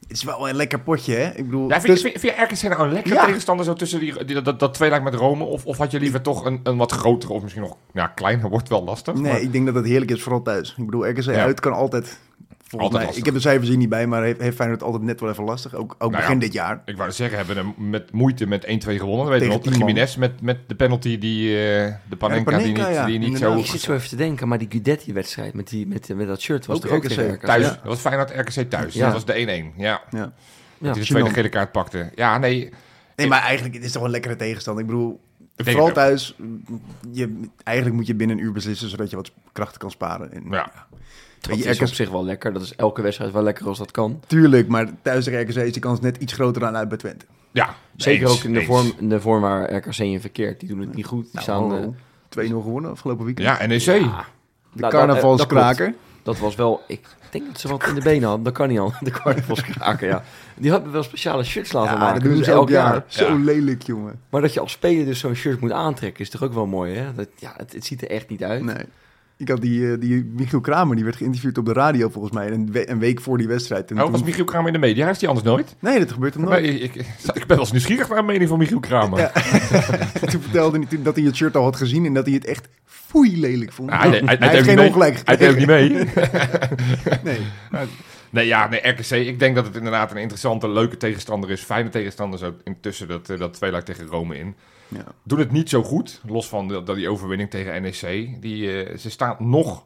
Het is wel een lekker potje, hè? Ik bedoel,
ja vind,
dus-
vind, vind je RKC nou een lekker
Ja.
tegenstander zo tussen die, die, dat, dat tweeluik met Rome? Of, of had je liever toch een, een wat grotere of misschien nog ja, kleiner? Wordt wel lastig.
Nee,
maar-
ik denk dat het heerlijk is, vooral thuis. Ik bedoel, RKC
Ja.
uit kan altijd... Volgens mij, ik heb de cijfers hier niet bij, maar heeft, heeft Feyenoord altijd net wel even lastig. Ook, ook
Nou
begin
ja.
dit jaar.
Ik wou zeggen, hebben er met moeite met 1-2 gewonnen. Weet je
Tegen
wel. Jiménez met, met de penalty die eh, de Panenka,
Ja, de
die niet,
ja,
die niet
inderdaad.
Ik zit zo even te denken, maar die Guidetti-wedstrijd met, die, met, met dat shirt was
Ook
toch ook
RKC.
thuis.
Ja.
Dat was Feyenoord RKC thuis.
Ja.
Dat was de 1-1. Ja.
Ja.
Ja.
Die de tweede gele kaart pakte. Ja, nee.
Nee, maar eigenlijk het is toch wel een lekkere tegenstander. Ik bedoel,
denk
vooral thuis, je, eigenlijk moet je binnen een uur beslissen, zodat je wat krachten kan sparen. En,
Ja.
Dat
je,
is op zich wel lekker. Dat is elke wedstrijd wel lekker als dat kan.
Tuurlijk, maar thuis tegen RKC is die kans net iets groter dan uit bij Twente.
Ja,
Zeker
eens,
ook in de,
eens.
vorm, in de vorm waar RKC in verkeert. Die doen het niet goed. Die
Nou,
staan, eh,
oh, 2-0 gewonnen afgelopen weekend.
Ja, NEC.
ja.
De
Nou, dat-
carnavalskraker.
Dat, dat was wel... Ik denk dat ze wat in de benen hadden. Dat kan niet al. De carnavalskraker, ja. Die hadden wel speciale shirts laten
Ja,
maken.
dat doen ze elk jaar. Zo
Ja.
lelijk, jongen.
Maar dat je als speler dus zo'n shirt moet aantrekken, is toch ook wel mooi, hè? Dat, ja, het, het ziet er echt niet uit.
Nee. Ik had die, eh, die Michiel Kramer, die werd geïnterviewd op de radio volgens mij. Een, we- een week voor die wedstrijd. En
Oh,
toen-
was Michiel Kramer in de media? Heeft hij anders nooit?
Nee, dat gebeurt hem
Maar
nooit.
ik, ik, ik ben wel eens nieuwsgierig naar de mening van Michiel Kramer.
Ja. toen vertelde hij dat hij het shirt al had gezien en dat hij het echt foei lelijk vond.
Ah, hij, hij, hij,
heeft geen
mee.
ongelijk
Hij deed ook niet mee.
Nee.
Nee, ja, nee, RKC. Ik denk dat het inderdaad een interessante, leuke tegenstander is. Fijne tegenstander zo intussen dat, eh, dat tweeluik tegen Rome in.
Ja.
Doen het niet zo goed, los van de, dat die overwinning tegen NEC. Die, eh, ze staan nog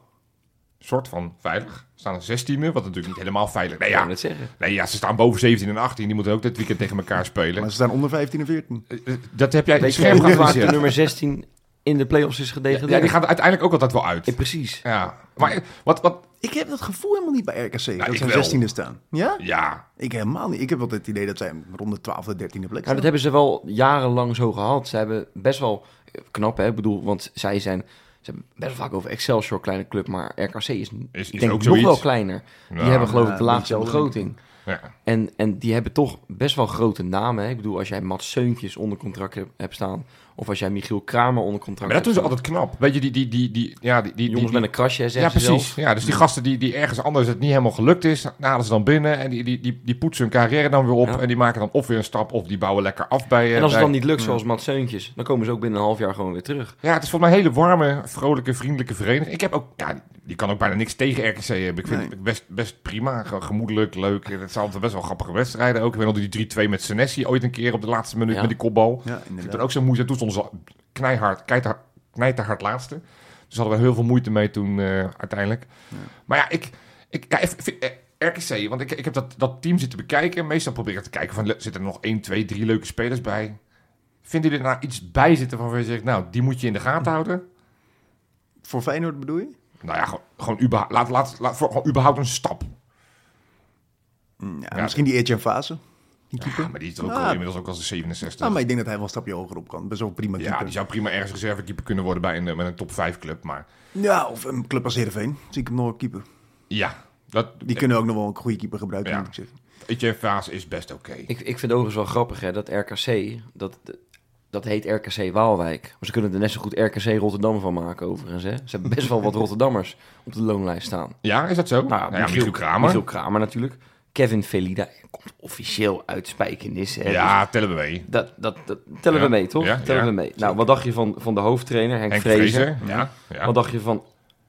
soort van veilig. Ze staan een 16e, wat natuurlijk niet helemaal veilig. Nee,
Ja, zeggen.
nee, ja, ze staan boven 17 en 18. Die moeten ook dit weekend tegen elkaar spelen.
Maar ze staan onder 15 en 14.
Eh, Dat heb jij scherp geanalyseerd.
nummer 16 in de play-offs is gedegradeerd?
Ja, die gaat uiteindelijk ook altijd wel uit.
Ja, precies.
Ja, maar wat, wat,
Ik heb dat gevoel helemaal niet bij RKC, dat
ik
ze
wel.
16e staan. Ja?
ja,
Ik helemaal niet. Ik heb altijd het idee dat zij rond de 12e, 13e plek
Ja, dat
staan.
hebben ze wel jarenlang zo gehad. Ze hebben best wel eh, knap, hè? Ik bedoel, want zij zijn... Ze hebben best wel vaak over Excelsior, kleine club, maar RKC is,
Is-
ik
is
denk
ook
nog
zoiets.
wel kleiner.
Nou,
die hebben geloof
ja,
ik de laagste
wel,
begroting.
ja.
En, en die hebben toch best wel grote namen. Hè? Ik bedoel, als jij Mats Seuntjes onder contract hebt, hebt staan... Of als jij Michiel Kramer onder contract
Maar dat doen ze altijd knap. Weet je, die, die, die, die, ja, die, die.
Jongens
die-
met een krasje,
Ja,
zeggen
precies.
zelf.
Ja, dus die gasten die, die ergens anders het niet helemaal gelukt is, halen ze dan binnen en die, die, die, die poetsen hun carrière dan weer op.
Ja.
En die maken dan of weer een stap of die bouwen lekker af bij... eh,
En als het dan niet lukt, zoals Mats Seuntjes, dan komen ze ook binnen een half jaar gewoon weer terug.
Ja, het is volgens mij een hele warme, vrolijke, vriendelijke vereniging. Ik heb ook, ja, die, kan ook bijna niks tegen RKC hebben. Ik vind
Nee.
het best, best prima, gemoedelijk, leuk. Het zijn altijd best wel grappige wedstrijden ook. Ik weet nog die 3-2 met Senesi ooit een keer op de laatste minuut
Ja.
met die kopbal.
Ja,
Ik
inderdaad.
het ook zo moeilijk. Toen stonden ze knijhard, knijterhard, knijterhard laatste. Dus hadden we heel veel moeite mee toen eh, uiteindelijk. Maar ja, ik, ik ja, vind, eh, RKC, want ik, ik heb dat, dat team zitten bekijken. Meestal probeer ik te kijken van, zitten er nog 1, 2, 3 leuke spelers bij? Vinden jullie er nou iets bij zitten waarvan je zegt, nou, die moet je in de gaten houden?
Voor Feyenoord bedoel je?
Nou ja, gewoon, gewoon überha- laat, laat, laat voor, gewoon überhaupt een stap.
Ja,
Ja.
misschien die Etienne Fase, die keeper.
Ja, maar die is ook
Ah.
al, inmiddels ook als de 67.
Nou, maar ik denk dat hij wel een stapje hoger op kan. Best wel prima
ja,
keeper.
die zou prima ergens reservekeeper kunnen worden bij een, eh, met een top 5 club. Maar
Ja, of een club als Heerenveen. Zie ik hem nog keeper.
ja, dat,
Die kunnen ook nog wel een goede keeper gebruiken,
Ja.
moet ik zeggen.
Etienne Vaas is best oké.
Ik, ik vind het overigens wel grappig hè, dat RKC, dat, dat heet RKC Waalwijk. Maar ze kunnen er net zo goed RKC Rotterdam van maken overigens. Hè. Ze hebben best wel wat Rotterdammers op de loonlijst staan.
Ja, is dat zo?
Nou,
ja, Michiel Kramer.
Michiel Kramer natuurlijk. Kevin Velida komt officieel uit Spijkenis. Hè.
ja,
Dus
tellen we mee.
dat, dat, dat tellen
Ja,
we mee, toch?
ja,
tellen
ja,
we mee. Nou, wat dacht je van, van de hoofdtrainer, Henk,
Henk
Vrezer?
Vrezer. Ja, ja.
Wat dacht je van,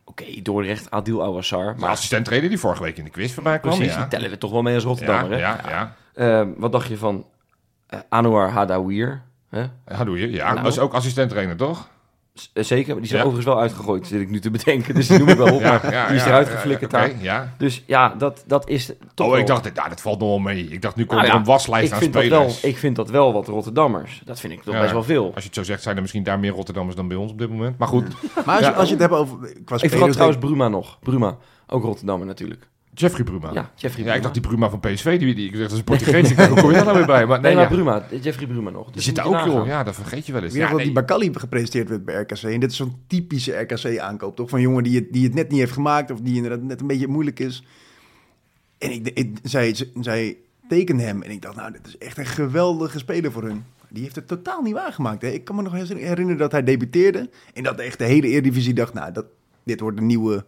oké, Dordrecht, Adil Awassar.
Maar assistent-trainer die vorige week in de quiz voorbij kwam.
precies,
ja.
die tellen we toch wel mee als
ja,
Rotterdammer. hè?
ja, ja.
Eh, wat dacht je van eh, Anouar Hadawir? Hè?
Ja, doe je. Ja,
Nou.
dat is ook assistent-trainer, toch?
Eh, zeker, die is
Ja.
overigens wel uitgegooid, zit ik nu te bedenken. Dus die noem ik wel op, maar die is eruit geflikkerd daar.
ja.
Dus ja, dat, dat is toch
Oh,
wel-
ik dacht, ja, dat valt nog wel mee. Ik dacht, nu komt
Nou
er
ja,
een waslijst
ik
aan
vind, dat wel,
spelers.
ik vind dat wel wat Rotterdammers. Dat vind ik toch
Ja.
best wel veel.
Als je het zo zegt, zijn er misschien daar meer Rotterdammers dan bij ons op dit moment. Maar goed,
Maar als,
Ja.
je, als je het hebt over... Qua
Ik vergat
spelers,
trouwens Bruma nog. Bruma, ook Rotterdammer natuurlijk.
Jeffrey Bruma.
Ja, Jeffrey
Ja, ik dacht die Bruma van PSV, die, die ik dacht, dat is een Portugees. Ik dacht, Hoe kom je daar nou weer bij? Maar
Nee,
nee,
maar
ja.
Bruma, Jeffrey Bruma nog.
Die
Dus
zit er
moet
ook, joh. Ja, dat vergeet je wel eens.
Ik
Ja,
dat
nee.
die Bakali gepresenteerd werd bij RKC. En dit is zo'n typische RKC-aankoop, toch? Van een jongen die het, die het net niet heeft gemaakt... of die inderdaad net een beetje moeilijk is. En ik, ik, zij, zij tekende hem en ik dacht, nou, dit is echt een geweldige speler voor hun. Die heeft het totaal niet waargemaakt. Hè? Ik kan me nog herinneren dat hij debuteerde... en dat echt de hele Eredivisie dacht, nou, dat, dit wordt een nieuwe...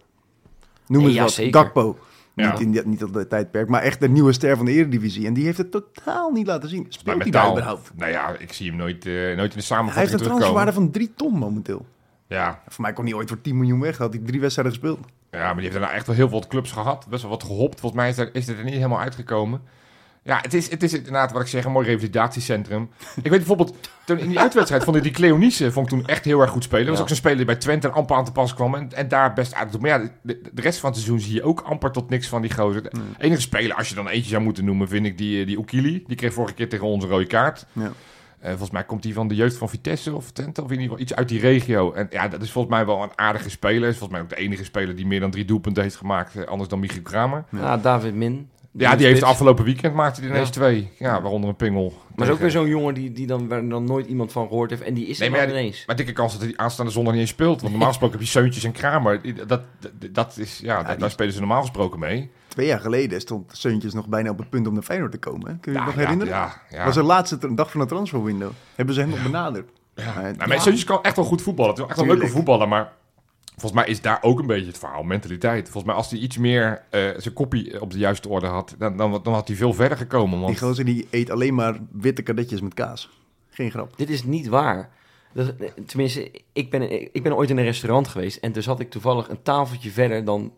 Noem eens
ja,
wat,
zeker.
Gakpo.
Ja.
Niet, in, niet op dat tijdperk, maar echt de nieuwe ster van de Eredivisie. En die heeft het totaal niet laten zien. Speelt hij daar überhaupt?
Nou ja, ik zie hem nooit, eh, nooit in de
Hij heeft
samenvatting
een transferwaarde van 3 ton momenteel.
Ja,
Voor mij kon hij ooit voor 10 miljoen weg. Had hij drie wedstrijden gespeeld.
ja, maar die heeft daarna echt wel heel veel clubs gehad. Best wel wat gehopt. Volgens mij is, er, is het er niet helemaal uitgekomen. Ja, het is, het is inderdaad wat ik zeg, een mooi revalidatiecentrum. ik weet bijvoorbeeld, toen in die uitwedstrijd vond ik die Cleonice vond ik toen echt heel erg goed spelen. Dat was
Ja.
ook zo'n speler die bij Twente amper aan te pas kwam en, en daar best uit. Maar ja, de, de rest van het seizoen zie je ook amper tot niks van die gozer. De enige speler, als je dan eentje zou moeten noemen, vind ik die, eh, die Okili. Die kreeg vorige keer tegen ons een rode kaart.
Ja.
Eh, volgens mij komt hij van de jeugd van Vitesse of Twente, of in ieder geval iets uit die regio. En ja, dat is volgens mij wel een aardige speler. Is volgens mij ook de enige speler die meer dan drie doelpunten heeft gemaakt, eh, anders dan Michiel Kramer.
Ja, David Min.
Ja, die heeft afgelopen weekend maakte hij ineens
Ja.
twee. Ja, waaronder een pingel.
Maar is ook weer zo'n jongen die, die dan, waar dan nooit iemand van gehoord heeft. En die is
Nee,
er
maar ja,
ineens.
Maar dikke kans dat hij aanstaande zondag niet eens speelt. Want normaal gesproken heb je Seuntjes en Kramer. Dat, dat, dat is, ja,
die-
daar spelen ze normaal gesproken mee.
Twee jaar geleden stond Seuntjes nog bijna op het punt om naar Feyenoord te komen. Hè? Kun je je nog
ja,
herinneren?
Ja, ja.
was de laatste dag van de transferwindow. Hebben ze hem nog benaderd.
Ja.
Maar-
Nou, Seuntjes kan echt wel goed voetballen. Het is echt wel een leuke voetballer, maar... Volgens mij is daar ook een beetje het verhaal, mentaliteit. Volgens mij als hij iets meer eh, zijn kopie op de juiste orde had, dan, dan, dan had hij veel verder gekomen.
Die
Want
gozer die eet alleen maar witte kadetjes met kaas. Geen grap.
Dit is niet waar. Dat, tenminste, ik ben, ik ben ooit in een restaurant geweest. En toen zat ik toevallig een tafeltje verder dan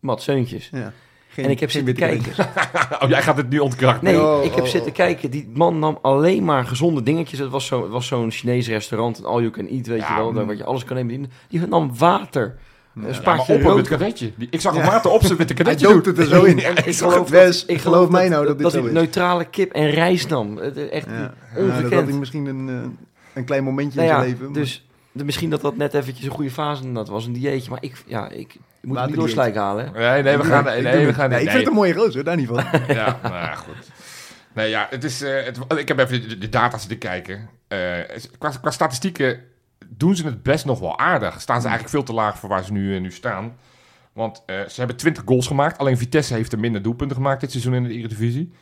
Mat Seuntjes.
Ja. Geen,
En ik heb zitten kijken.
oh, jij gaat het nu ontkrachten.
Nee,
Oh,
ik heb
oh,
zitten kijken. Die man nam alleen maar gezonde dingetjes. Het was zo- het was zo'n Chinees restaurant. Een all you can eat, weet
Ja,
je wel. Daar
mm.
wat je alles kan nemen. Die nam water. Een
Ja,
spaatje
op
rood.
kadetje. Die- Ik zag
Ja.
maat op zijn witte
Hij
kadetje doen.
het er zo in. Ik
geloof
Wes,
Ik
geloof mij nou dat
dat,
dit zo
hij
is.
neutrale kip en rijst nam. Echt
Ja. Ja,
ongekend.
dat had hij misschien een, eh, een klein momentje
Nou
in zijn leven. maar-
dus misschien dat dat net eventjes een goede fase dat was, een dieetje. Maar ik, ja, ik moet
Later
het niet halen.
Nee, nee, we gaan... Nee, nee, we gaan
Nee, ik vind het een mooie gozer, daar niet van.
Ja, nou goed. Nee, ja, het is... eh, het, ik heb even de, de data zitten kijken. Eh, qua, qua statistieken doen ze het best nog wel aardig. Staan ze eigenlijk veel te laag voor waar ze nu, eh, nu staan. Want ze hebben 20 goals gemaakt. Alleen Vitesse heeft er minder doelpunten gemaakt dit seizoen in de Eredivisie.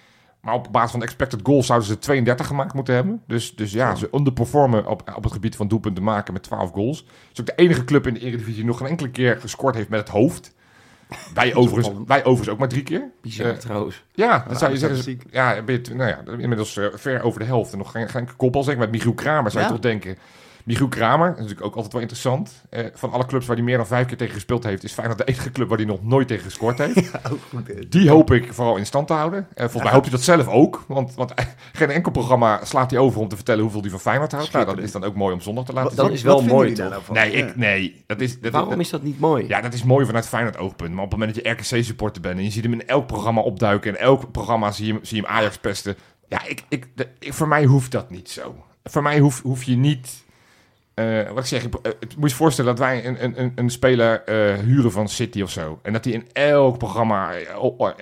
Maar op basis van de expected goals zouden ze 32 gemaakt moeten hebben. Dus, dus ja, ze underperformen op, op het gebied van doelpunten maken met 12 goals. Het is ook de enige club in de Eredivisie die nog geen enkele keer gescoord heeft met het hoofd. Wij overigens, wij overigens ook maar drie keer.
Bizar
Eh,
trouwens.
ja, dat zou je zeggen. Ja, ben je, nou ja, inmiddels eh, ver over de helft. En nog geen, geen kopbal. Zeg met Michiel Kramer zou je toch denken. Michiel Kramer, dat is natuurlijk ook altijd wel interessant. Eh, van alle clubs waar hij meer dan vijf keer tegen gespeeld heeft, is Feyenoord de enige club waar hij nog nooit tegen gescoord heeft.
Goed.
Die hoop ik vooral in stand te houden. En volgens mij hoopt hij dat zelf ook. Want, want geen enkel programma slaat hij over om te vertellen hoeveel hij van Feyenoord houdt. Nou, dat is dan ook mooi om zondag te laten
Wat-
dat
zien.
is wel
wat
mooi, toch?
Nee, ik, nee, dat is... Dat,
Waarom
dat-
is dat niet mooi?
ja, dat is mooi vanuit Feyenoord oogpunt. Maar op het moment dat je RKC-supporter bent en je ziet hem in elk programma opduiken... en elk programma zie je hem, zie je hem Ajax pesten... Ja, ik, ik, de- ik- voor mij hoeft dat niet zo. Voor mij hoef, hoef je niet... eh, wat ik zeg, ik, het moet je voorstellen dat wij een, een, een, een speler eh, huren van City of zo. En dat hij in elk programma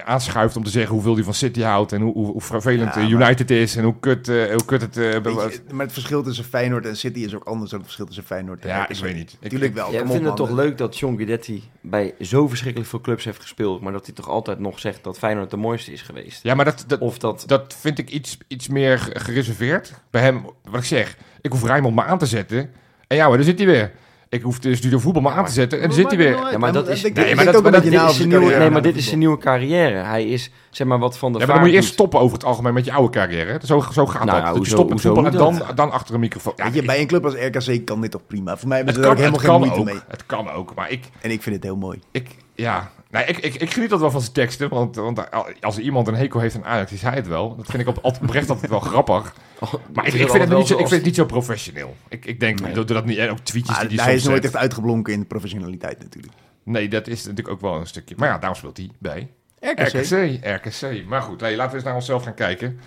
aanschuift om te zeggen hoeveel hij van City houdt... en hoe, hoe, hoe vervelend
Ja, maar-
United is en hoe kut, hoe kut het...
je, maar het verschil tussen Feyenoord en City is ook anders dan het verschil tussen Feyenoord en
ja, ik weet niet. Ik,
Tuurlijk wel.
Jij
kom
vindt
op,
het toch leuk dat John Guidetti bij zo verschrikkelijk veel clubs heeft gespeeld, maar dat hij toch altijd nog zegt dat Feyenoord de mooiste is geweest?
ja, maar dat, dat,
Of dat...
dat vind ik iets, iets meer ge- gereserveerd. Bij hem, wat ik zeg, ik hoef Rijnmond maar aan te zetten. En ja, maar daar zit hij weer. Ik hoef de studio voetbal maar aan te zetten en dan zit hij weer.
Ja, maar dat is-
Ik
Nee, maar dat-
dit is zijn nieuwe,
carrière.
nee, maar dit is zijn nieuwe carrière. Hij is, zeg maar, wat van de
Ja, maar dan moet je eerst stoppen over het algemeen met je oude carrière. hè. Zo, zo gaat
Nou
dat.
ja,
dat je stopt met voetbal en dan, dan achter een microfoon. Ja,
je, bij een club als RKC kan dit toch prima. Voor mij hebben
het
ze er
kan,
ook helemaal geen moeite
ook.
mee.
Het kan ook, maar ik,
En ik vind het heel mooi.
ik ja... Nee, ik, ik, ik geniet dat wel van zijn teksten, want, want als iemand een hekel heeft aan Ajax, is hij het wel. Dat vind ik op, oprecht altijd wel grappig. Maar ik, ik, vind het niet zo, ik vind het niet zo professioneel. Ik, ik denk, doe dat niet. En ook tweetjes
Maar
die hij
hij is nooit
zet.
echt uitgeblonken in de professionaliteit natuurlijk.
Nee, dat is natuurlijk ook wel een stukje. Maar ja, daarom speelt hij bij
RKC.
RKC. RKC. Maar goed, hey, laten we eens naar onszelf gaan kijken.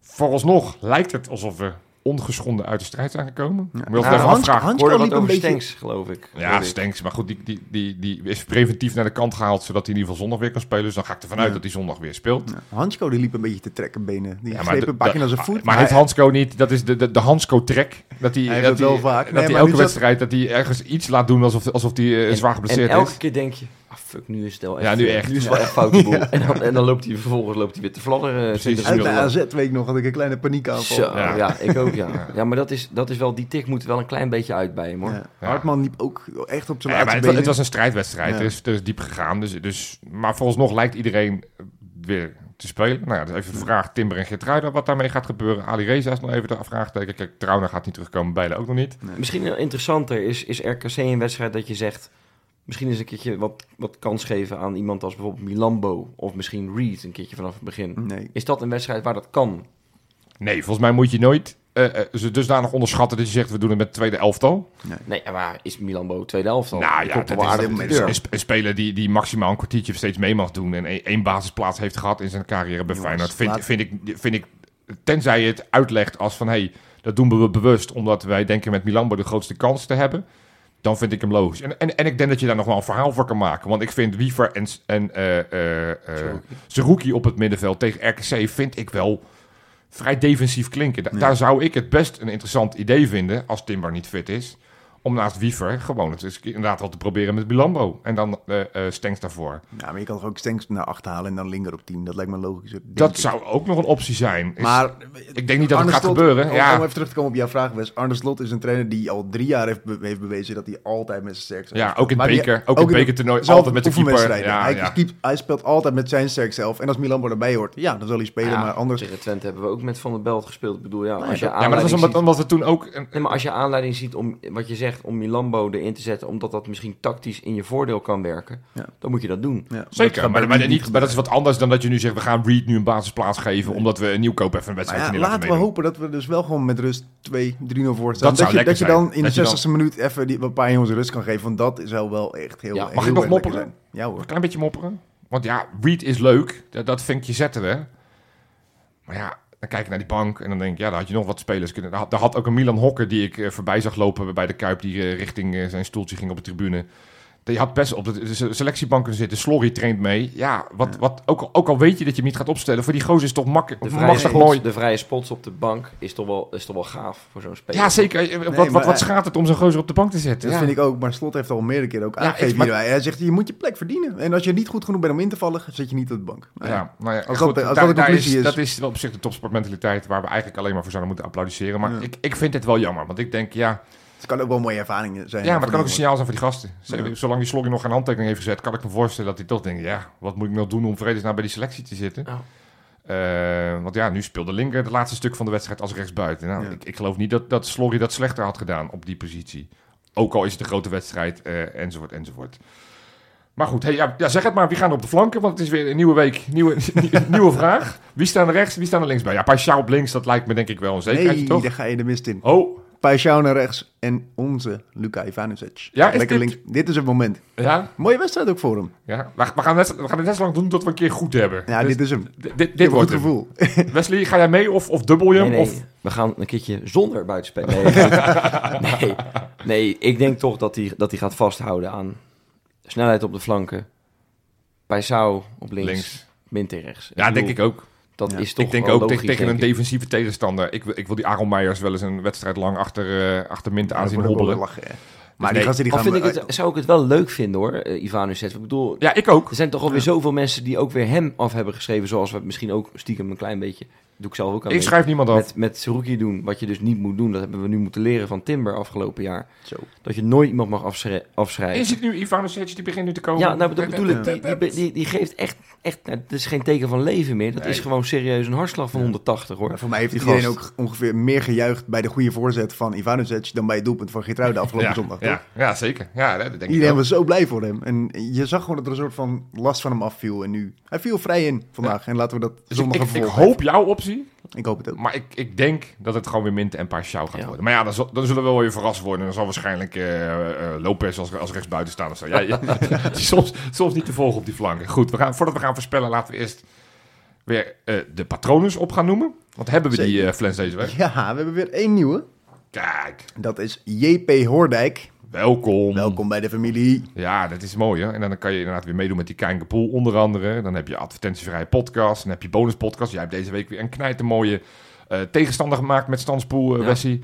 Vooralsnog lijkt het alsof we ongeschonden uit de strijd zijn gekomen. Ik wil
Ja,
even
Hans-. Hans-
hoorde
liep
wat
een
over
beetje-
Stenks, geloof ik.
Ja. Stenks. Maar goed, die, die, die, die is preventief naar de kant gehaald, zodat hij in ieder geval zondag weer kan spelen. Dus dan ga ik ervan uit
Ja.
dat hij zondag weer speelt.
Hansko die liep een beetje te trekken benen. Die
Ja,
greep een pakje
de-
naar zijn voet.
Maar heeft Hansco niet, dat is de, de, de Hansco-trek. Dat hij,
Hij
dat
dat wel
hij-
vaak.
Dat
Nee,
hij elke wedstrijd, dat hij ergens iets laat doen alsof, alsof hij eh, zwaar geblesseerd
En elke
is.
keer denk je, fuck, nu is het wel echt.
Ja, nu
eh,
echt.
Nu is het wel echt foute boel. En, dan, en dan loopt hij vervolgens loopt hij weer te fladderen.
Precies.
20
Uit de. AZ weet ik nog, had ik een kleine paniekaanval.
Zo,
Ja.
ja. ik ook, ja. Ja, maar dat is, dat is wel, die tik moet wel een klein beetje uit bij hem, hoor.
Ja. Hartman liep ook echt op zijn
Ja, maar
laatste
het, was een strijdwedstrijd.
Ja.
Er, is, er is diep gegaan. Dus, dus, maar vooralsnog lijkt iedereen weer te spelen. Nou ja, dus even de vraag Timber en Gertruida wat daarmee gaat gebeuren. Ali Reza is nog even de vraagteken. Kijk, Trauner gaat niet terugkomen. Beide ook nog niet.
Misschien heel interessanter is, is RKC een wedstrijd dat je zegt... Misschien eens een keertje wat, wat kans geven aan iemand als bijvoorbeeld Milambo... of misschien Reed een keertje vanaf het begin.
Nee.
Is dat een wedstrijd waar dat kan?
Nee, volgens mij moet je nooit eh, eh, ze dusdanig onderschatten dat je zegt we doen het met het tweede elftal.
Nee, maar is Milambo tweede helft dan?
Nou ja,
komt
dat is,
deur.
Een, sp- een speler die, die maximaal een kwartiertje steeds mee mag doen en één- één basisplaats heeft gehad in zijn carrière bij
Jongens,
Feyenoord, vind,
laat-
vind, ik, vind ik, tenzij je het uitlegt als van, hé, hey, dat doen we bewust omdat wij denken met Milambo de grootste kans te hebben, dan vind ik hem logisch. En, en, en ik denk dat je daar nog wel een verhaal voor kan maken, want ik vind Wiever en, en eh eh eh, Zerouki op het middenveld tegen RKC vind ik wel vrij defensief klinken. Da-
Ja.
Daar zou ik het best een interessant idee vinden, als Timber niet fit is, om naast Wiever gewoon het eens inderdaad wel te proberen met Milambo. En dan eh eh Stenks daarvoor.
Ja, maar je kan toch ook Stenks naar acht halen en dan Linger op 10. Dat lijkt me logisch.
Dat
ik.
zou ook nog een optie zijn. Is-
Maar
ik denk niet dat het gaat
Slot-
gebeuren.
Om,
Ja.
om even terug te komen op jouw vraag, Wes. Arne Slot is een trainer die al drie jaar heeft, be- heeft bewezen dat hij altijd met zijn sterkste
Ja, ook in.
Maar
beker-
die-
ook in bekertoernooi
zelf
altijd met de keeper. Ja,
hij,
ja.
keept- hij speelt altijd met zijn sterkste elf. En als Milan erbij hoort, ja, dan zal hij spelen.
Ja,
maar anders...
Tegen Twente hebben we ook met Van der Belt gespeeld. Ik bedoel, ja, als je
ja, maar dat is
aanleiding
omdat, we toen ook... Een,
Nee, maar als je aanleiding ziet om, wat je zegt, om Milambo erin te zetten, omdat dat misschien tactisch in je voordeel kan werken,
Ja.
dan moet je dat doen.
Ja, dat
zeker, maar, maar, niet, maar dat is wat anders dan dat je nu zegt... we gaan Reed nu een basisplaats geven... omdat we een nieuwkoop even een wedstrijd
ja,
niet
laten
laten
we
meedoen.
hopen dat we dus wel gewoon met rust 2, 3-0 voor staan.
Dat zou
je, dat je
zijn.
dan in
Dat
de
dan-
60ste minuut even die, een paar jongens rust kan geven. Want dat zou wel echt heel
Ja,
heel
mag ik nog mopperen?
zijn. Ja hoor.
Een klein beetje mopperen. Want ja, Reed is leuk. Dat, dat vind je zetten we. Maar ja, dan kijk ik naar die bank en dan denk ik... ja, daar had je nog wat spelers kunnen... Daar had, had ook een Milan Hokker die ik eh, voorbij zag lopen bij de Kuip... die eh, richting eh, zijn stoeltje ging op de tribune. Je had best op de de se- selectiebank kunnen zitten. Slorry traint mee. Ja, wat, wat, ook, al, ook al weet je dat je hem niet gaat opstellen. Voor die gozer is toch mak
De vrije,
makkelijk mooi.
de vrije spots op de bank is toch wel, is toch wel gaaf voor zo'n speler.
Ja, zeker. Eh, Wat,
maar
wat, wat
hij-
schaadt het om zo'n gozer op de bank te zetten?
Dat
Ja.
vind ik ook, maar Slot heeft al meerdere keren ook aangegeven. Hij zegt, je moet je plek verdienen. En als je niet goed genoeg bent om in te vallen, zet je niet op de bank. Nou ja.
Nou ja,
Als
goed,
dat- als
daar-
dat is.
Dat is wel op zich de topsportmentaliteit waar we eigenlijk alleen maar voor zouden moeten applaudisseren. Maar
Ja.
ik, ik vind het wel jammer, want ik denk, ja,
Het kan ook wel mooie ervaringen zijn.
ja maar het kan ook een signaal zijn voor die gasten. Zolang die Sloggy nog geen handtekening heeft gezet, kan ik me voorstellen dat hij toch denkt, ja, wat moet ik nou doen om vredesnaam bij die selectie te zitten?
Ja.
Eh, want ja, nu speelde Linker het laatste stuk van de wedstrijd als rechtsbuiten. Nou,
Ja.
ik, ik geloof niet dat, dat Slorry dat slechter had gedaan op die positie. Ook al is het een grote wedstrijd, eh, enzovoort, enzovoort. Maar goed, hey, ja, ja, zeg het maar. Wie gaan er op de flanken? Want het is weer een nieuwe week. Nieuwe, nieuwe vraag. Wie staan er rechts? Wie staan er links bij? Ja, Paixão op links, dat lijkt me denk ik wel een zekerheidje,
Nee,
toch?
daar ga je de mist in.
Oh,
Paixão naar rechts en onze Luka Ivanovic.
Ja, is
Lekker
dit-
links. Dit is het moment.
ja.
Mooie wedstrijd ook voor hem.
ja. We, we, gaan net, we gaan het net zo lang doen tot we een keer goed hebben.
Ja,
Dus
dit is hem.
dit, dit, wordt
goed
hem.
gevoel.
Wesley, ga jij mee of, of dubbel je
Nee,
hem?
nee,
Of,
we gaan een keertje zonder buitenspelen. Nee, nee, nee, ik denk toch dat hij dat hij gaat vasthouden aan snelheid op de flanken. Paisao op links,
links.
Minter rechts.
Ja, denk
bedoel,
ik ook.
Dat
Ja,
is toch
ik denk ook
logisch,
tegen, een defensieve tegenstander. Ik, wil- ik wil die Aaron Meijers wel eens een wedstrijd lang achter, uh, achter Mint aan
Dat
zien
wordt ook wel
hobbelen.
lachen, hè. Maar
nee,
die gasten die
Al
gaan...
vind ik het, zou ik het wel leuk vinden hoor, uh, Ivanovic. Ik bedoel,
Ja, ik ook.
er zijn toch alweer zoveel mensen die ook weer hem af hebben geschreven. Zoals we misschien ook stiekem een klein beetje, doe ik zelf ook aan
Ik
mee,
schrijf niemand af.
met, met Saruki doen. Wat je dus niet moet doen. Dat hebben we nu moeten leren van Timber afgelopen jaar.
Zo.
Dat je nooit iemand mag afschrijven.
Is het nu Ivanovic, die begint nu te komen?
Ja, nou, dat bedoel ik.
Ja.
Die, die, die, die geeft echt, echt nou, het is geen teken van leven meer. Dat
Nee.
is gewoon serieus een hartslag van 180 hoor.
Maar voor mij heeft
Die
iedereen
gast.
ook ongeveer meer gejuicht bij de goede voorzet van Ivanovic dan bij het doelpunt van Geertruiden afgelopen
ja,
zondag. toch?
ja, ja, zeker. Ja, dat denk ik
Iedereen
ook.
was zo blij voor hem. En je zag gewoon dat er een soort van last van hem afviel. En nu, hij viel vrij in vandaag. En laten we dat
Dus ik,
zondag
ik,
een
ik hoop jouw optie,
Ik hoop het ook.
maar ik, ik denk dat het gewoon weer Mint en Paixão gaat
Ja.
worden. Maar ja, dan, zal- dan zullen we wel weer verrast worden. Dan zal waarschijnlijk eh, Lopez als, als rechtsbuiten staan of zo. Ja, ja, soms, soms niet te volgen op die flanken. Goed, we gaan, voordat we gaan voorspellen, laten we eerst weer eh, de patronen op gaan noemen. Want hebben we die
Zeker.
flens deze week?
Ja, we hebben weer één nieuwe.
Kijk,
Dat is JP Hoordijk.
Welkom.
Welkom bij de familie.
Ja, dat is mooi hè. En dan kan je inderdaad weer meedoen met die Kijngepool onder andere. Dan heb je advertentievrije podcast. Dan heb je bonuspodcast. Jij hebt deze week weer een knijtermooie eh tegenstander gemaakt met Stanspoel,
Ja.
Wessie.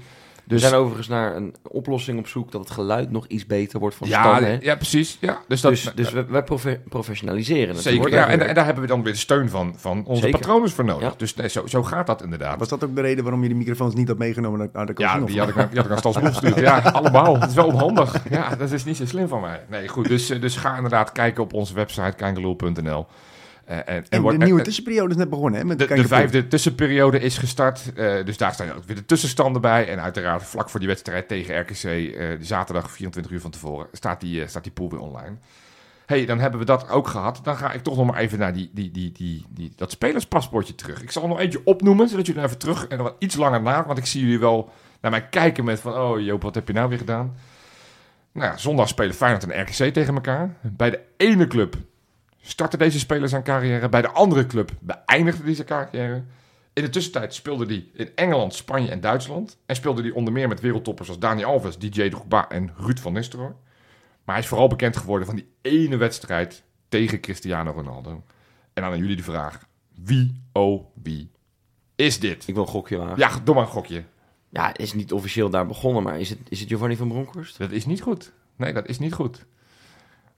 We
Dus
zijn overigens naar een oplossing op zoek dat het geluid nog iets beter wordt van
ja,
Stan. Hè?
ja, precies. Ja, dus dat,
dus dus we, wij profe- professionaliseren het.
zeker.
Wordt
Ja, en, en daar hebben we dan weer de steun van, van onze
Zeker.
patronen voor nodig.
Ja.
Dus nee, zo, zo gaat dat inderdaad.
Was dat ook de reden waarom je die microfoons niet had meegenomen naar, de
Ja,
kantine?
die had ik die had ik naar Stanspoel gestuurd. Ja, allemaal. Dat is wel onhandig. Ja, dat is niet zo slim van mij. Nee, goed. Dus, eh, dus ga inderdaad kijken op onze website, kijngeloel.nl. Eh, en, en,
En de nieuwe
en-
tussenperiode is net begonnen, hè? Met
De, vijfde tussenperiode is gestart. eh, dus daar staan ook weer de tussenstanden bij. En uiteraard vlak voor die wedstrijd tegen RKC, eh, zaterdag 24 uur van tevoren, staat die, eh, staat die pool weer online. hey, dan hebben we dat ook gehad. Dan ga ik toch nog maar even naar die, die, die, die, die, dat spelerspaspoortje terug. Ik zal er nog eentje opnoemen, zodat jullie even terug en dan wat iets langer na. Want ik zie jullie wel naar mij kijken met van, oh Joop, wat heb je nou weer gedaan? Nou, ja, zondag spelen Feyenoord en RKC tegen elkaar. Bij de ene club startte deze speler zijn carrière. Bij de andere club beëindigde hij zijn carrière. In de tussentijd speelde hij in Engeland, Spanje en Duitsland. En speelde hij onder meer met wereldtoppers als Dani Alves, DJ Drogba en Ruud van Nistelrooy. Maar hij is vooral bekend geworden van die ene wedstrijd tegen Cristiano Ronaldo. En dan aan jullie de vraag. Wie, oh wie, is dit?
Ik wil een gokje wagen.
Ja, doe maar een gokje.
Ja, het is niet officieel daar begonnen, maar is het, is het Giovanni van Bronckhorst?
Dat is niet goed. Nee, dat is niet goed.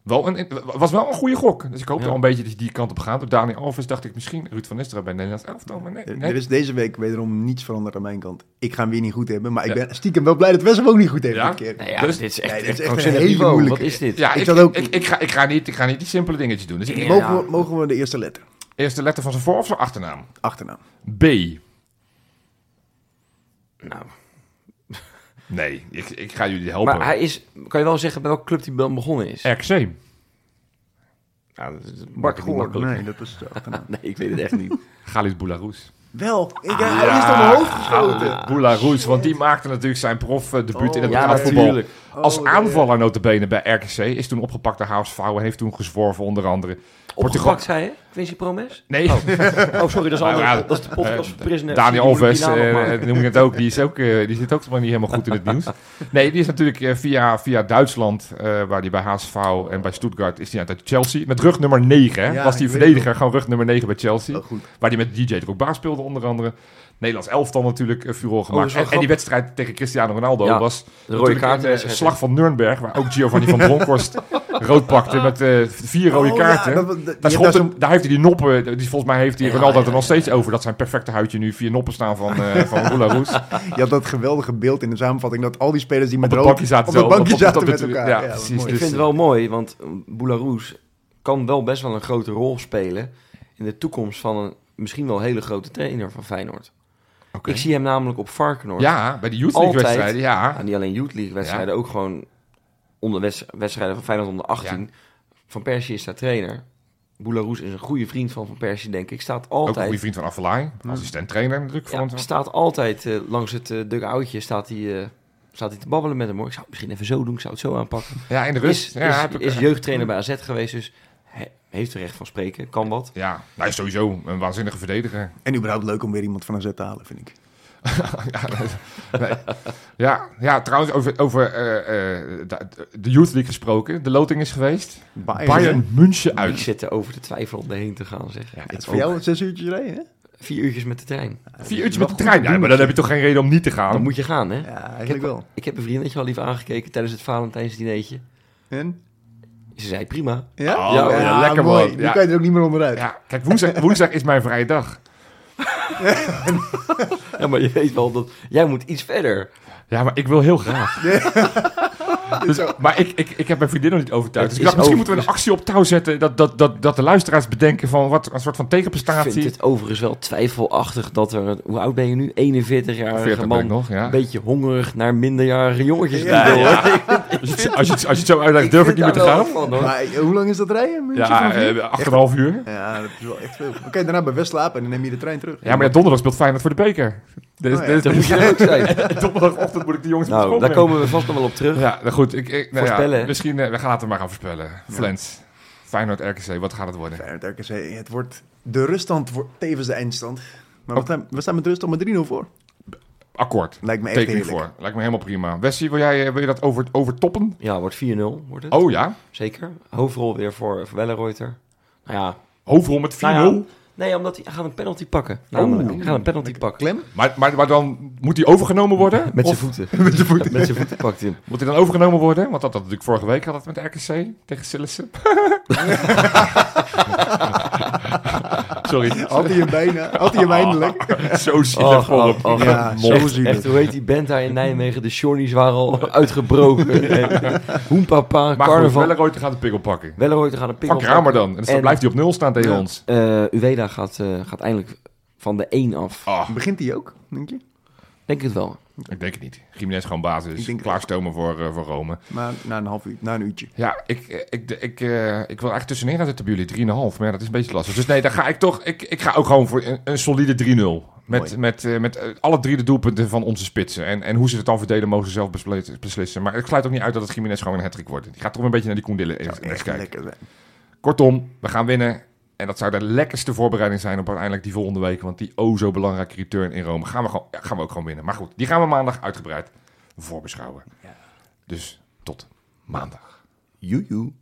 Wel een, het was wel een goede gok. Dus ik hoop
Ja.
wel een beetje dat je die kant op gaat. Door Dani Alves dacht ik misschien Ruud van Nistelrooy bij Nederlands elftal. Maar nee,
Er-
nee.
Er is deze week wederom niets veranderd aan mijn kant. Ik ga hem weer niet goed hebben, maar ik ben stiekem wel blij dat Wes hem ook niet goed heeft
Ja?
keer.
Ja,
Dus-
dit is echt,
Nee, dit
echt
is echt een hele
niveau.
moeilijke.
Wat is dit?
Ja,
Ik
ik,
ook-
ik, ik, ga, ik, ga niet, ik ga niet die simpele dingetjes doen. Dus ik,
Ja.
Mogen, we, mogen we de eerste letter?
eerste letter van zijn voor- of zijn achternaam.
Achternaam.
B.
Nou,
Nee, ik, ik ga jullie helpen.
maar hij is, kan je wel zeggen bij welke club hij dan begonnen is?
RKC.
Ja, dat is
Bart
makkelijk, niet
Goor.
makkelijk.
Nee, dat is achternaam.
Nee, ik weet het echt niet.
Galis Boularus.
Wel, ik, hij is door mijn hoofd geschoten.
Boularus, want die maakte natuurlijk zijn profdebuut in het
Oh,
ja,
betaalvoetbal.
natuurlijk.
Als
Oh, de-
aanvaller notabene bij RKC. Is toen opgepakt door HSV en heeft toen gezworven onder andere
Opgepakt, zei je? Quincy Promes?
Nee,
Oh, sorry, dat is,
Nou
andere,
ja,
dat is de podcast van Prisoner.
Daniel
Die
Alves, eh, noem ik het ook, die, is ook eh, die zit ook niet helemaal goed in het nieuws. Nee, die is natuurlijk eh, via, via Duitsland, eh, waar die bij HSV en bij Stuttgart is hij uit Chelsea. Met rug nummer 9, hè?
Ja,
was die verdediger, gewoon rug nummer 9 bij Chelsea.
Oh, goed.
Waar die met DJ Drogba speelde onder andere. Nederlands elftal natuurlijk uh, furore
dat
gemaakt. en, en die wedstrijd tegen Cristiano Ronaldo
Ja,
was
De rode kaart.
een, eh, slag van Nürnberg, waar ook Giovanni van Bronckhorst rood pakte met eh, vier rode
Oh, ja,
kaarten.
dat- dat-
daar, hem- heeft hij die noppen, die, volgens mij heeft hij
Ja,
Ronaldo
ja,
er nog
ja,
steeds over. Dat zijn perfecte huidje nu vier noppen staan van, eh van.
Je had dat geweldige beeld in de samenvatting dat al die spelers die met
het
rood
bankje zaten
op
zo,
het bankje
op- op-
zaten
op
met elkaar.
ja, precies.
mooi.
Ik
Dus,
vind het wel mooi, want Boularoes kan wel best wel een grote rol spelen in de toekomst van een misschien wel hele grote trainer van Feyenoord. Ik zie hem namelijk op Varkenoord.
Ja, bij de Youth League
Altijd.
wedstrijden, ja.
Ja, niet alleen Youth League wedstrijden, ook gewoon onder wedst- wedstrijden van Feyenoord onder 18. Van Persie is daar trainer. Boularoes is een goede vriend van Van Persie, denk ik. Staat
Ook een
altijd,
goede vriend van Affelay, assistent trainer natuurlijk.
ja,
van
staat altijd eh, langs het uh, dugoutje staat hij, eh, staat hij te babbelen met hem. Hoor. Ik zou het misschien even zo doen, ik zou het zo aanpakken.
ja, in de rust.
Is,
ja,
is, is jeugdtrainer bij AZ geweest, dus heeft er recht van spreken. Kan wat.
Ja, hij is sowieso een waanzinnige verdediger.
En überhaupt leuk om weer iemand van een zet te halen, vind ik.
ja, nee. ja, ja, trouwens, over, over eh, eh, de, Youth League gesproken. De loting is geweest.
Bayern,
Bayern München
Ik
uit.
zit er over de twijfel om erheen te gaan, zeg.
Ja,
Het is voor jou zes uurtjes rijden, hè?
Vier uurtjes met de trein.
Vier uurtjes met de trein. Ja, maar dan heb je toch geen reden om niet te gaan?
Dan moet je gaan, hè?
Ja,
Ik
eigenlijk
heb,
wel.
ik heb een vriendetje al lief aangekeken tijdens het Valentijnsdineetje.
En?
Ze zei prima.
Ja?
Oh, ja, lekker,
mooi.
man.
Nu
Ja.
kan je er ook niet meer onderuit.
Ja, kijk, woensdag, woensdag is mijn vrije dag.
Ja, maar je weet wel dat jij moet iets verder.
Ja, maar ik wil heel graag. Dus, maar ik, ik, ik heb mijn vriendin nog niet overtuigd. Dus ik dacht, misschien moeten we een actie op touw zetten. Dat, dat, dat, dat de luisteraars bedenken van wat een soort van
Ik vind
tegenprestatie.
het overigens wel twijfelachtig dat er... een- Hoe oud ben je nu? 41-jarige
40 ben ik
man.
nog, ja.
Een beetje hongerig naar minderjarige jongetjes
Ja, ja.
Als je, het- als, je, het- als je het zo uitlegt, durf ik niet meer te gaan.
Van, hoor.
Maar hoe lang is dat rijden? Een
Ja,
van vier?
eh, acht en een half uur.
Ja, dat is wel echt veel. Oké, daarna bij West slapen en dan neem je de trein terug.
Ja, maar ja, donderdag speelt Feyenoord voor de beker. Dus,
Oh ja,
dus-
Dat moet je er ook zijn.
donderdagochtend moet ik de jongens
Nou, daar
brengen.
komen we vast nog wel op terug.
Ja, nou goed. Ik, ik, nou ja,
Voorspellen.
misschien, eh, we gaan laten maar gaan voorspellen. Flens, Feyenoord, RKC, wat gaat het worden?
Feyenoord RKC, het wordt... De ruststand wordt tevens de eindstand. Maar we, staan, we staan met ruststand met 3-0 voor.
Akkoord.
Lijkt me echt
Teken
heerlijk.
voor. Lijkt me helemaal prima. Wessie, wil, jij, eh, wil je dat over, overtoppen?
Ja, wordt 4-0, wordt het.
Oh ja,
Zeker. Hoofdrol weer voor, voor Wellenreuter. Nou ja,
hoofdrol met 4-0.
Nou ja. Nee, omdat hij gaat een penalty pakken. Namelijk, hij gaat een penalty pakken.
Klem?
Maar, maar, maar dan moet hij overgenomen worden?
Met zijn voeten. Met zijn voeten. Met zijn voeten pakt hij hem.
Moet hij dan overgenomen worden? Want dat had natuurlijk vorige week had het met RKC tegen Sillissen. Sorry.
Had hij hem bijna. Had hij hem eindelijk.
Zo zielig voor hem.
Ja, zo
Echt,
zielig.
echt, hoe heet die band daar in Nijmegen? De Shornies waren al uitgebroken. En Hoenpapa,
Maar
carnaval.
Welleroyte gaat de pikkel pakken.
Wellenreuter gaat een pikkel
Van Kramer
pakken.
dan. En dan
En-
blijft hij op nul staan tegen
Ja.
ons.
Eh, Uweda gaat, eh, gaat eindelijk van de 1 af.
Ah,
Begint hij ook, denk je?
Denk het wel.
Ik denk het niet. Jiménez gewoon basis.
Ik denk het
Klaarstomen voor, eh, voor Rome.
Maar na een half uur, na een uurtje.
Ja, ik, ik, ik, ik, eh, ik wil eigenlijk tussenin gaan zitten bij jullie. 3,5. Maar ja, dat is een beetje lastig. Dus nee, dan ga ik toch... Ik, ik ga ook gewoon voor een, een solide 3-0. Met, met, eh, met eh, alle drie de doelpunten van onze spitsen. En, en hoe ze het dan verdelen, mogen ze zelf beslissen. Maar ik sluit ook niet uit dat het Jiménez gewoon een hat wordt. Die gaat toch een beetje naar die Koendille
Zou echt
kijken. Kortom, we gaan winnen. En dat zou de lekkerste voorbereiding zijn op uiteindelijk die volgende week. Want die oh zo belangrijke return in Rome gaan we, gewoon, ja, gaan we ook gewoon winnen. Maar goed, die gaan we maandag uitgebreid voorbeschouwen. Dus tot maandag.
Joejoe.